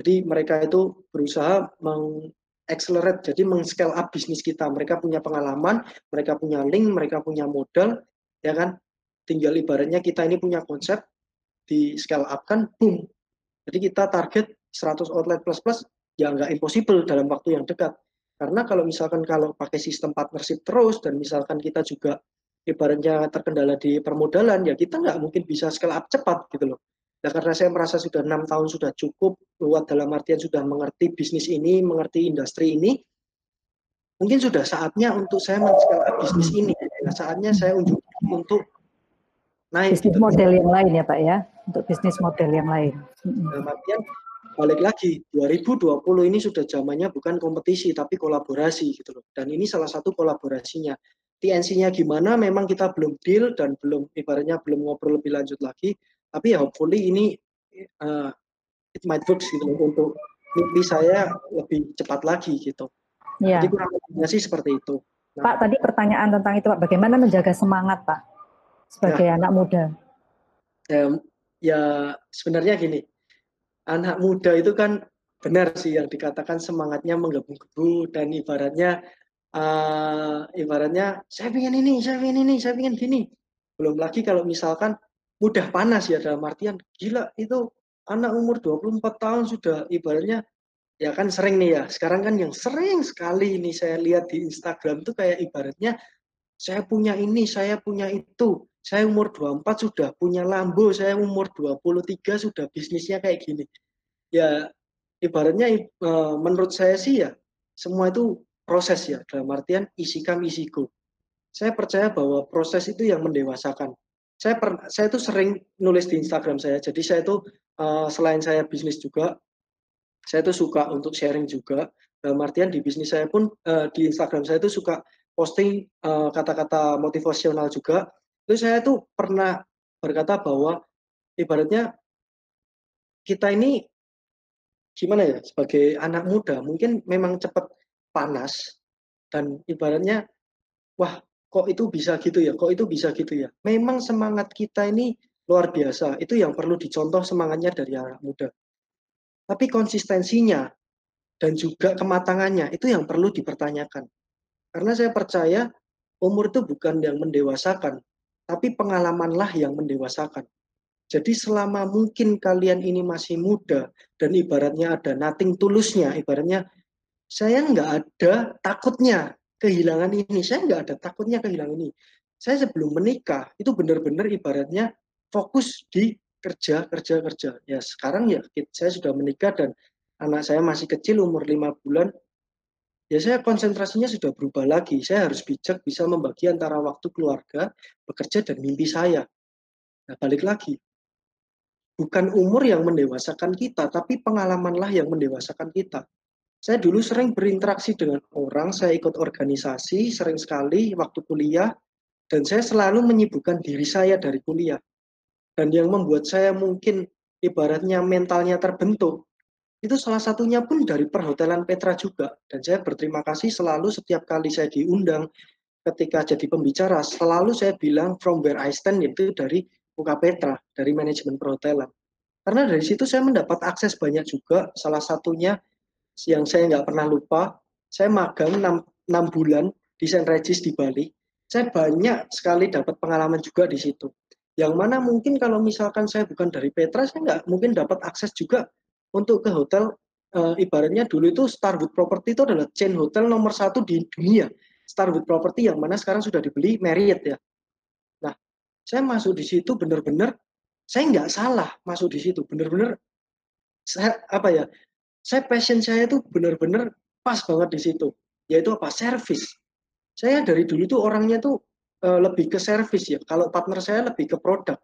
Jadi mereka itu berusaha mengaccelerate, jadi meng-scale up bisnis kita. Mereka punya pengalaman, mereka punya link, mereka punya modal, ya kan? Tinggal ibaratnya kita ini punya konsep, di scale up kan, boom. Jadi kita target 100 outlet plus plus, ya nggak impossible dalam waktu yang dekat. Karena kalau misalkan kalau pakai sistem partnership terus, dan misalkan kita juga ibaratnya terkendala di permodalan, ya kita nggak mungkin bisa scale up cepat gitu loh. Nah, karena saya merasa sudah enam tahun sudah cukup, luat dalam artian sudah mengerti bisnis ini, mengerti industri ini, mungkin sudah saatnya untuk saya men-scale bisnis ini. Nah, saatnya saya untuk naik. Bisnis gitu. model yang lain ya Pak ya, untuk bisnis model yang lain. Dalam artian balik lagi 2020 ini sudah zamannya bukan kompetisi tapi kolaborasi gitu loh. Dan ini salah satu kolaborasinya. TNC-nya gimana memang kita belum deal dan belum ibaratnya belum ngobrol lebih lanjut lagi tapi ya hopefully ini uh, it might work gitu untuk mimpi saya lebih cepat lagi gitu. Ya. Jadi kurang lebihnya sih seperti itu. Nah, Pak, tadi pertanyaan tentang itu Pak, bagaimana menjaga semangat Pak sebagai ya, anak muda? Ya, ya sebenarnya gini, anak muda itu kan benar sih yang dikatakan semangatnya menggebu-gebu dan ibaratnya uh, ibaratnya saya ingin ini, saya ingin ini, saya ingin gini. Belum lagi kalau misalkan mudah panas ya dalam artian gila itu anak umur 24 tahun sudah ibaratnya ya kan sering nih ya sekarang kan yang sering sekali ini saya lihat di Instagram itu kayak ibaratnya saya punya ini saya punya itu saya umur 24 sudah punya Lambo saya umur 23 sudah bisnisnya kayak gini ya ibaratnya eh, menurut saya sih ya semua itu proses ya dalam artian isi kam isiku saya percaya bahwa proses itu yang mendewasakan saya per, saya itu sering nulis di Instagram saya. Jadi saya itu uh, selain saya bisnis juga, saya itu suka untuk sharing juga. Dalam artian di bisnis saya pun uh, di Instagram saya itu suka posting eh, kata-kata motivasional juga. Itu saya itu pernah berkata bahwa ibaratnya kita ini gimana ya sebagai anak muda mungkin memang cepat panas dan ibaratnya wah kok itu bisa gitu ya, kok itu bisa gitu ya. Memang semangat kita ini luar biasa. Itu yang perlu dicontoh semangatnya dari anak muda. Tapi konsistensinya, dan juga kematangannya itu yang perlu dipertanyakan. Karena saya percaya umur itu bukan yang mendewasakan, tapi pengalamanlah yang mendewasakan. Jadi selama mungkin kalian ini masih muda dan ibaratnya ada nothing tulusnya, ibaratnya saya nggak ada takutnya kehilangan ini, saya nggak ada takutnya kehilangan ini. Saya sebelum menikah itu benar-benar ibaratnya fokus di kerja, kerja, kerja. Ya sekarang ya saya sudah menikah dan anak saya masih kecil umur lima bulan, ya saya konsentrasinya sudah berubah lagi. Saya harus bijak bisa membagi antara waktu keluarga, bekerja, dan mimpi saya. Nah, balik lagi. Bukan umur yang mendewasakan kita, tapi pengalamanlah yang mendewasakan kita. Saya dulu sering berinteraksi dengan orang, saya ikut organisasi, sering sekali waktu kuliah, dan saya selalu menyibukkan diri saya dari kuliah. Dan yang membuat saya mungkin ibaratnya mentalnya terbentuk, itu salah satunya pun dari perhotelan Petra juga. Dan saya berterima kasih selalu setiap kali saya diundang ketika jadi pembicara, selalu saya bilang from where I stand itu dari Buka Petra, dari manajemen perhotelan. Karena dari situ saya mendapat akses banyak juga, salah satunya yang saya nggak pernah lupa, saya magang 6, 6 bulan di St. Regis di Bali. Saya banyak sekali dapat pengalaman juga di situ. Yang mana mungkin kalau misalkan saya bukan dari Petra, saya nggak mungkin dapat akses juga untuk ke hotel uh, ibaratnya dulu itu Starwood Property itu adalah chain hotel nomor satu di dunia. Starwood Property yang mana sekarang sudah dibeli Marriott ya. Nah, saya masuk di situ benar-benar saya nggak salah masuk di situ, benar-benar saya apa ya? Saya passion saya itu benar-benar pas banget di situ, yaitu apa? Service. Saya dari dulu tuh orangnya tuh uh, lebih ke service ya. Kalau partner saya lebih ke produk.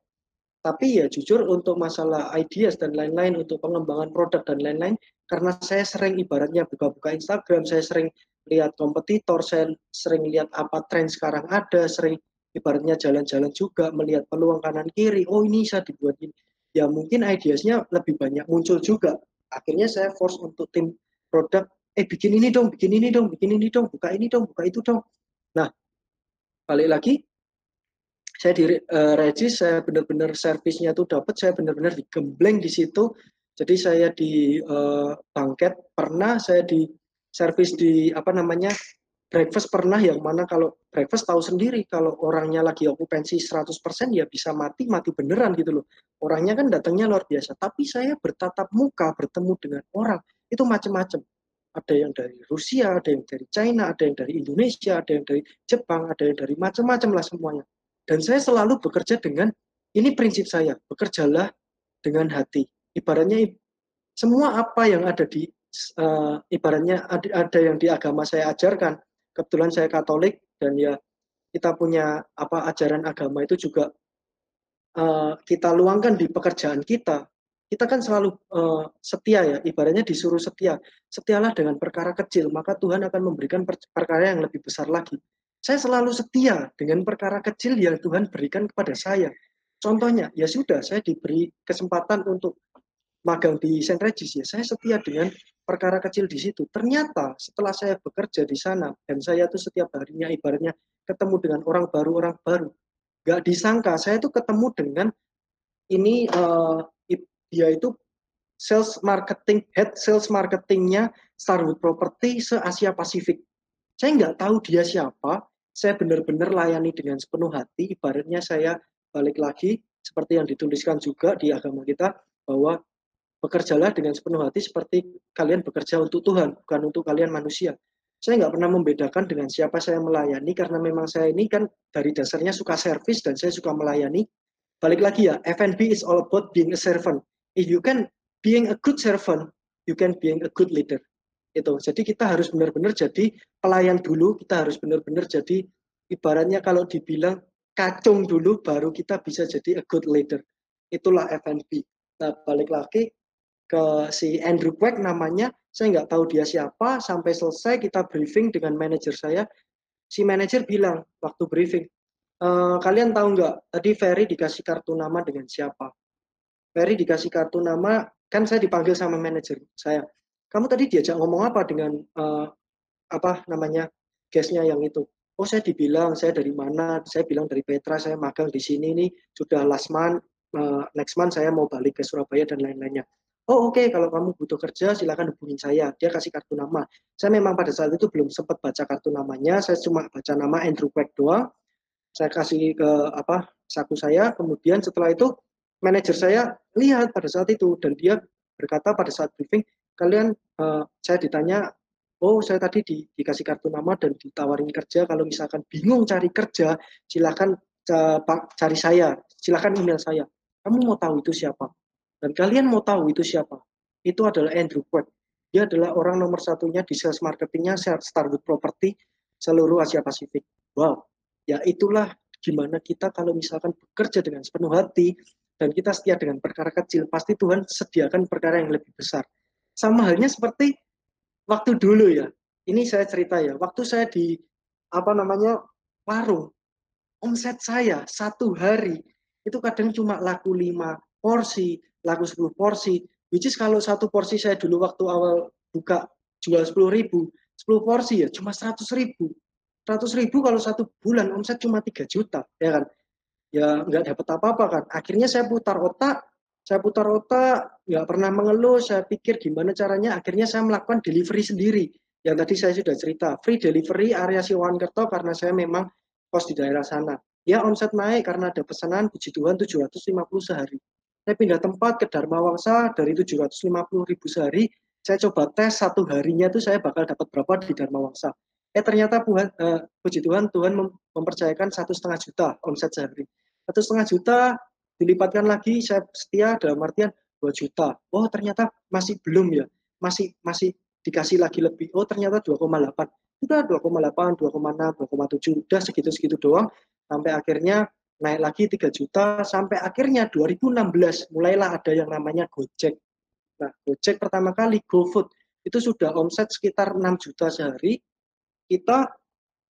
Tapi ya jujur untuk masalah ideas dan lain-lain, untuk pengembangan produk dan lain-lain, karena saya sering ibaratnya buka-buka Instagram, saya sering lihat kompetitor, saya sering lihat apa tren sekarang ada, sering ibaratnya jalan-jalan juga, melihat peluang kanan kiri, oh ini bisa dibuat ini. Ya mungkin ideasnya lebih banyak muncul juga. Akhirnya saya force untuk tim produk, eh bikin ini dong, bikin ini dong, bikin ini dong, buka ini dong, buka itu dong. Nah, balik lagi, saya di uh, regis saya benar-benar servisnya tuh dapat saya benar-benar digembleng di situ. Jadi saya di uh, bangket pernah saya di servis di apa namanya breakfast pernah yang mana kalau breakfast tahu sendiri kalau orangnya lagi okupansi 100% ya bisa mati mati beneran gitu loh. Orangnya kan datangnya luar biasa tapi saya bertatap muka bertemu dengan orang itu macam-macam ada yang dari Rusia, ada yang dari China, ada yang dari Indonesia, ada yang dari Jepang, ada yang dari macam-macam lah semuanya. Dan saya selalu bekerja dengan ini prinsip saya, bekerjalah dengan hati. Ibaratnya semua apa yang ada di uh, ibaratnya ada, ada yang di agama saya ajarkan. Kebetulan saya Katolik dan ya kita punya apa ajaran agama itu juga uh, kita luangkan di pekerjaan kita. Kita kan selalu uh, setia ya, ibaratnya disuruh setia. Setialah dengan perkara kecil, maka Tuhan akan memberikan perkara yang lebih besar lagi. Saya selalu setia dengan perkara kecil yang Tuhan berikan kepada saya. Contohnya, ya sudah, saya diberi kesempatan untuk magang di St. Regis, ya saya setia dengan perkara kecil di situ. Ternyata setelah saya bekerja di sana, dan saya tuh setiap harinya ibaratnya ketemu dengan orang baru, orang baru. Gak disangka, saya tuh ketemu dengan ini, uh, dia itu sales marketing, head sales marketingnya Starwood Property se-Asia Pasifik. Saya nggak tahu dia siapa, saya benar-benar layani dengan sepenuh hati. Ibaratnya saya balik lagi seperti yang dituliskan juga di agama kita bahwa bekerjalah dengan sepenuh hati seperti kalian bekerja untuk Tuhan, bukan untuk kalian manusia. Saya nggak pernah membedakan dengan siapa saya melayani karena memang saya ini kan dari dasarnya suka servis dan saya suka melayani. Balik lagi ya, F&B is all about being a servant. If you can being a good servant, you can being a good leader itu jadi kita harus benar-benar jadi pelayan dulu kita harus benar-benar jadi ibaratnya kalau dibilang kacung dulu baru kita bisa jadi a good leader. Itulah FNB nah balik lagi ke si Andrew Quack namanya saya nggak tahu dia siapa. Sampai selesai kita briefing dengan manajer saya. Si manajer bilang waktu briefing e, kalian tahu nggak tadi Ferry dikasih kartu nama dengan siapa? Ferry dikasih kartu nama kan saya dipanggil sama manajer saya kamu tadi diajak ngomong apa dengan uh, apa namanya guestnya yang itu? Oh saya dibilang saya dari mana? Saya bilang dari Petra saya magang di sini nih. Sudah last month uh, next month saya mau balik ke Surabaya dan lain-lainnya. Oh oke okay, kalau kamu butuh kerja silakan hubungin saya. Dia kasih kartu nama. Saya memang pada saat itu belum sempat baca kartu namanya. Saya cuma baca nama Andrew Quack doang. Saya kasih ke apa saku saya. Kemudian setelah itu manajer saya lihat pada saat itu dan dia berkata pada saat briefing kalian uh, saya ditanya oh saya tadi di, dikasih kartu nama dan ditawarin kerja. Kalau misalkan bingung cari kerja silakan uh, cari saya. Silakan email saya. Kamu mau tahu itu siapa? Dan kalian mau tahu itu siapa? Itu adalah Andrew Quack dia adalah orang nomor satunya di sales marketingnya Starwood Property seluruh Asia Pasifik. Wow. Ya itulah gimana kita kalau misalkan bekerja dengan sepenuh hati dan kita setia dengan perkara kecil. Pasti Tuhan sediakan perkara yang lebih besar sama halnya seperti waktu dulu ya, ini saya cerita ya, waktu saya di apa namanya warung, omset saya satu hari itu kadang cuma laku lima porsi, laku 10 porsi, which is kalau satu porsi saya dulu waktu awal buka jual sepuluh ribu, 10 porsi ya cuma seratus ribu. seratus ribu kalau satu bulan omset cuma 3 juta, ya kan? Ya nggak dapat apa-apa kan. Akhirnya saya putar otak, saya putar otak, nggak pernah mengeluh, saya pikir gimana caranya, akhirnya saya melakukan delivery sendiri. Yang tadi saya sudah cerita, free delivery area Siwankerto karena saya memang kos di daerah sana. Ya omset naik karena ada pesanan, puji Tuhan 750 sehari. Saya pindah tempat ke Dharma Wangsa dari 750 ribu sehari, saya coba tes satu harinya itu saya bakal dapat berapa di Dharma Wangsa. Eh ternyata Tuhan, eh, puji Tuhan, Tuhan mempercayakan satu setengah juta omset sehari. Satu setengah juta dilipatkan lagi saya setia dalam artian 2 juta. Oh ternyata masih belum ya, masih masih dikasih lagi lebih. Oh ternyata 2,8. Sudah 2,8, 2,6, 2,7, udah segitu-segitu doang. Sampai akhirnya naik lagi 3 juta, sampai akhirnya 2016 mulailah ada yang namanya Gojek. Nah Gojek pertama kali GoFood itu sudah omset sekitar 6 juta sehari. Kita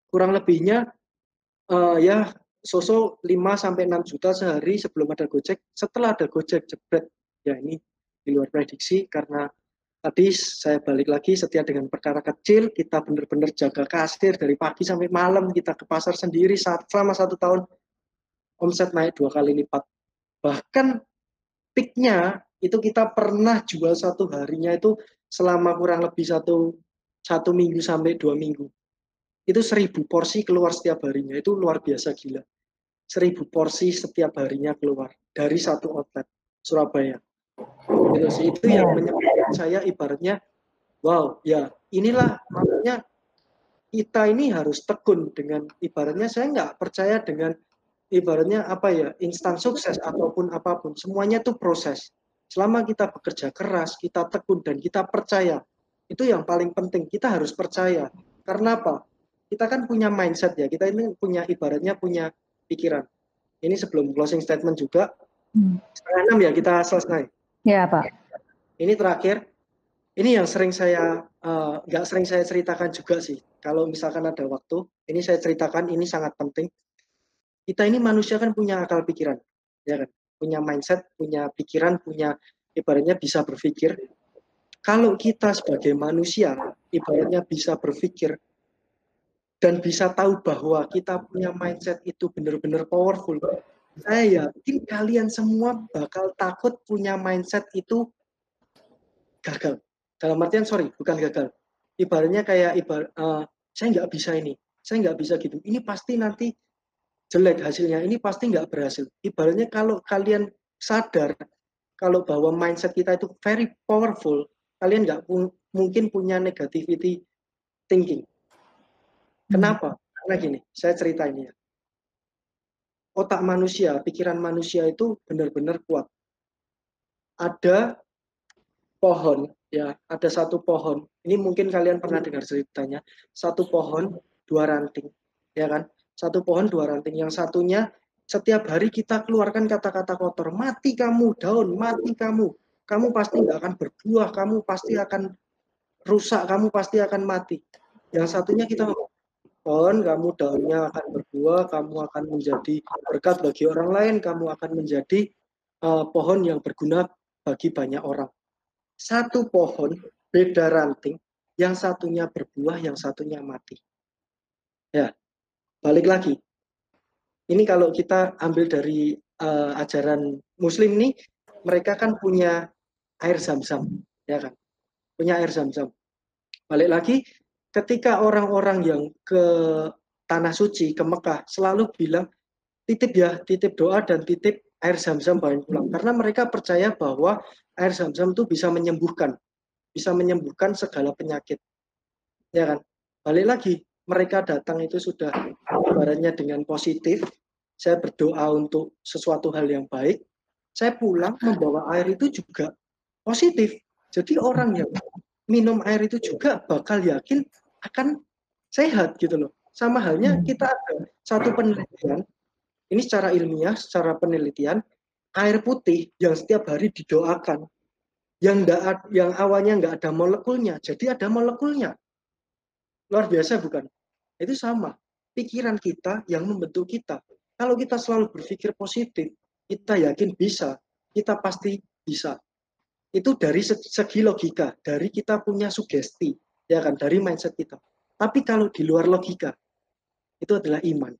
kurang lebihnya uh, ya Soso 5 sampai 6 juta sehari sebelum ada Gojek. Setelah ada Gojek jebret, ya ini di luar prediksi karena tadi saya balik lagi setia dengan perkara kecil, kita benar-benar jaga kasir dari pagi sampai malam, kita ke pasar sendiri selama satu tahun. Omset naik dua kali lipat. Bahkan peaknya itu kita pernah jual satu harinya itu selama kurang lebih satu satu minggu sampai dua minggu. Itu seribu porsi keluar setiap harinya. Itu luar biasa gila seribu porsi setiap harinya keluar dari satu outlet Surabaya. Gitu sih itu yang iya. menyebabkan saya ibaratnya wow ya inilah makanya kita ini harus tekun dengan ibaratnya saya nggak percaya dengan ibaratnya apa ya instan sukses ataupun apa pun semuanya itu proses selama kita bekerja keras kita tekun dan kita percaya itu yang paling penting kita harus percaya karena apa kita kan punya mindset ya kita ini punya ibaratnya punya pikiran. Ini sebelum closing statement juga. Hmm. Setengah enam ya kita selesai. Ya Pak. Ini terakhir. Ini yang sering saya eh, nggak uh, sering saya ceritakan juga sih. Kalau misalkan ada waktu, ini saya ceritakan. Ini sangat penting. Kita ini manusia kan punya akal pikiran, ya kan? Punya mindset, punya pikiran, punya ibaratnya bisa berpikir. Kalau kita sebagai manusia, ibaratnya bisa berpikir, dan bisa tahu bahwa kita punya mindset itu benar-benar powerful, saya yakin kalian semua bakal takut punya mindset itu gagal. Dalam artian sorry, bukan gagal. Ibaratnya kayak ibar, uh, saya nggak bisa ini, saya nggak bisa gitu. Ini pasti nanti jelek hasilnya, ini pasti nggak berhasil. Ibaratnya kalau kalian sadar kalau bahwa mindset kita itu very powerful, kalian nggak mungkin punya negativity thinking Kenapa? Karena gini, saya cerita ini ya. Otak manusia, pikiran manusia itu benar-benar kuat. Ada pohon, ya, ada satu pohon. Ini mungkin kalian pernah dengar ceritanya. Satu pohon, dua ranting, ya kan? Satu pohon, dua ranting. Yang satunya setiap hari kita keluarkan kata-kata kotor. Mati kamu, daun, mati kamu. Kamu pasti nggak akan berbuah, kamu pasti akan rusak, kamu pasti akan mati. Yang satunya kita pohon, kamu daunnya akan berbuah, kamu akan menjadi berkat bagi orang lain, kamu akan menjadi uh, pohon yang berguna bagi banyak orang. Satu pohon beda ranting, yang satunya berbuah, yang satunya mati. Ya, balik lagi. Ini kalau kita ambil dari uh, ajaran Muslim nih, mereka kan punya air zam-zam, ya kan? Punya air zam-zam. Balik lagi, ketika orang-orang yang ke tanah suci, ke Mekah, selalu bilang, titip ya, titip doa dan titip air zam-zam bawa pulang. Karena mereka percaya bahwa air zam-zam itu bisa menyembuhkan, bisa menyembuhkan segala penyakit. Ya kan? Balik lagi, mereka datang itu sudah ibaratnya dengan positif, saya berdoa untuk sesuatu hal yang baik, saya pulang membawa air itu juga positif. Jadi orang yang minum air itu juga bakal yakin akan sehat gitu loh. Sama halnya kita ada satu penelitian, ini secara ilmiah, secara penelitian, air putih yang setiap hari didoakan, yang enggak, yang awalnya nggak ada molekulnya, jadi ada molekulnya. Luar biasa bukan? Itu sama. Pikiran kita yang membentuk kita. Kalau kita selalu berpikir positif, kita yakin bisa, kita pasti bisa. Itu dari segi logika, dari kita punya sugesti, ya kan, dari mindset kita. Tapi kalau di luar logika, itu adalah iman.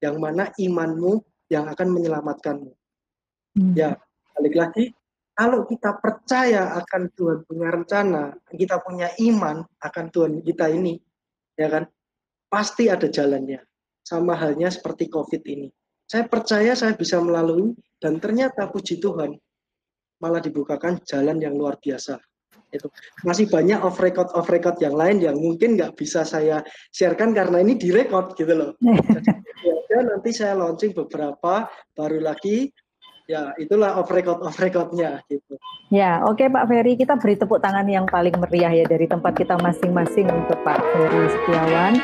Yang mana imanmu yang akan menyelamatkanmu. Hmm. Ya, balik lagi, kalau kita percaya akan Tuhan punya rencana, kita punya iman akan Tuhan kita ini, ya kan, pasti ada jalannya. Sama halnya seperti COVID ini. Saya percaya saya bisa melalui dan ternyata puji Tuhan malah dibukakan jalan yang luar biasa itu masih banyak off record off record yang lain yang mungkin nggak bisa saya sharekan karena ini direkod gitu loh. Jadi ya, nanti saya launching beberapa baru lagi ya itulah off record off recordnya gitu. Ya oke okay, Pak Ferry kita beri tepuk tangan yang paling meriah ya dari tempat kita masing-masing untuk Pak Ferry Setiawan.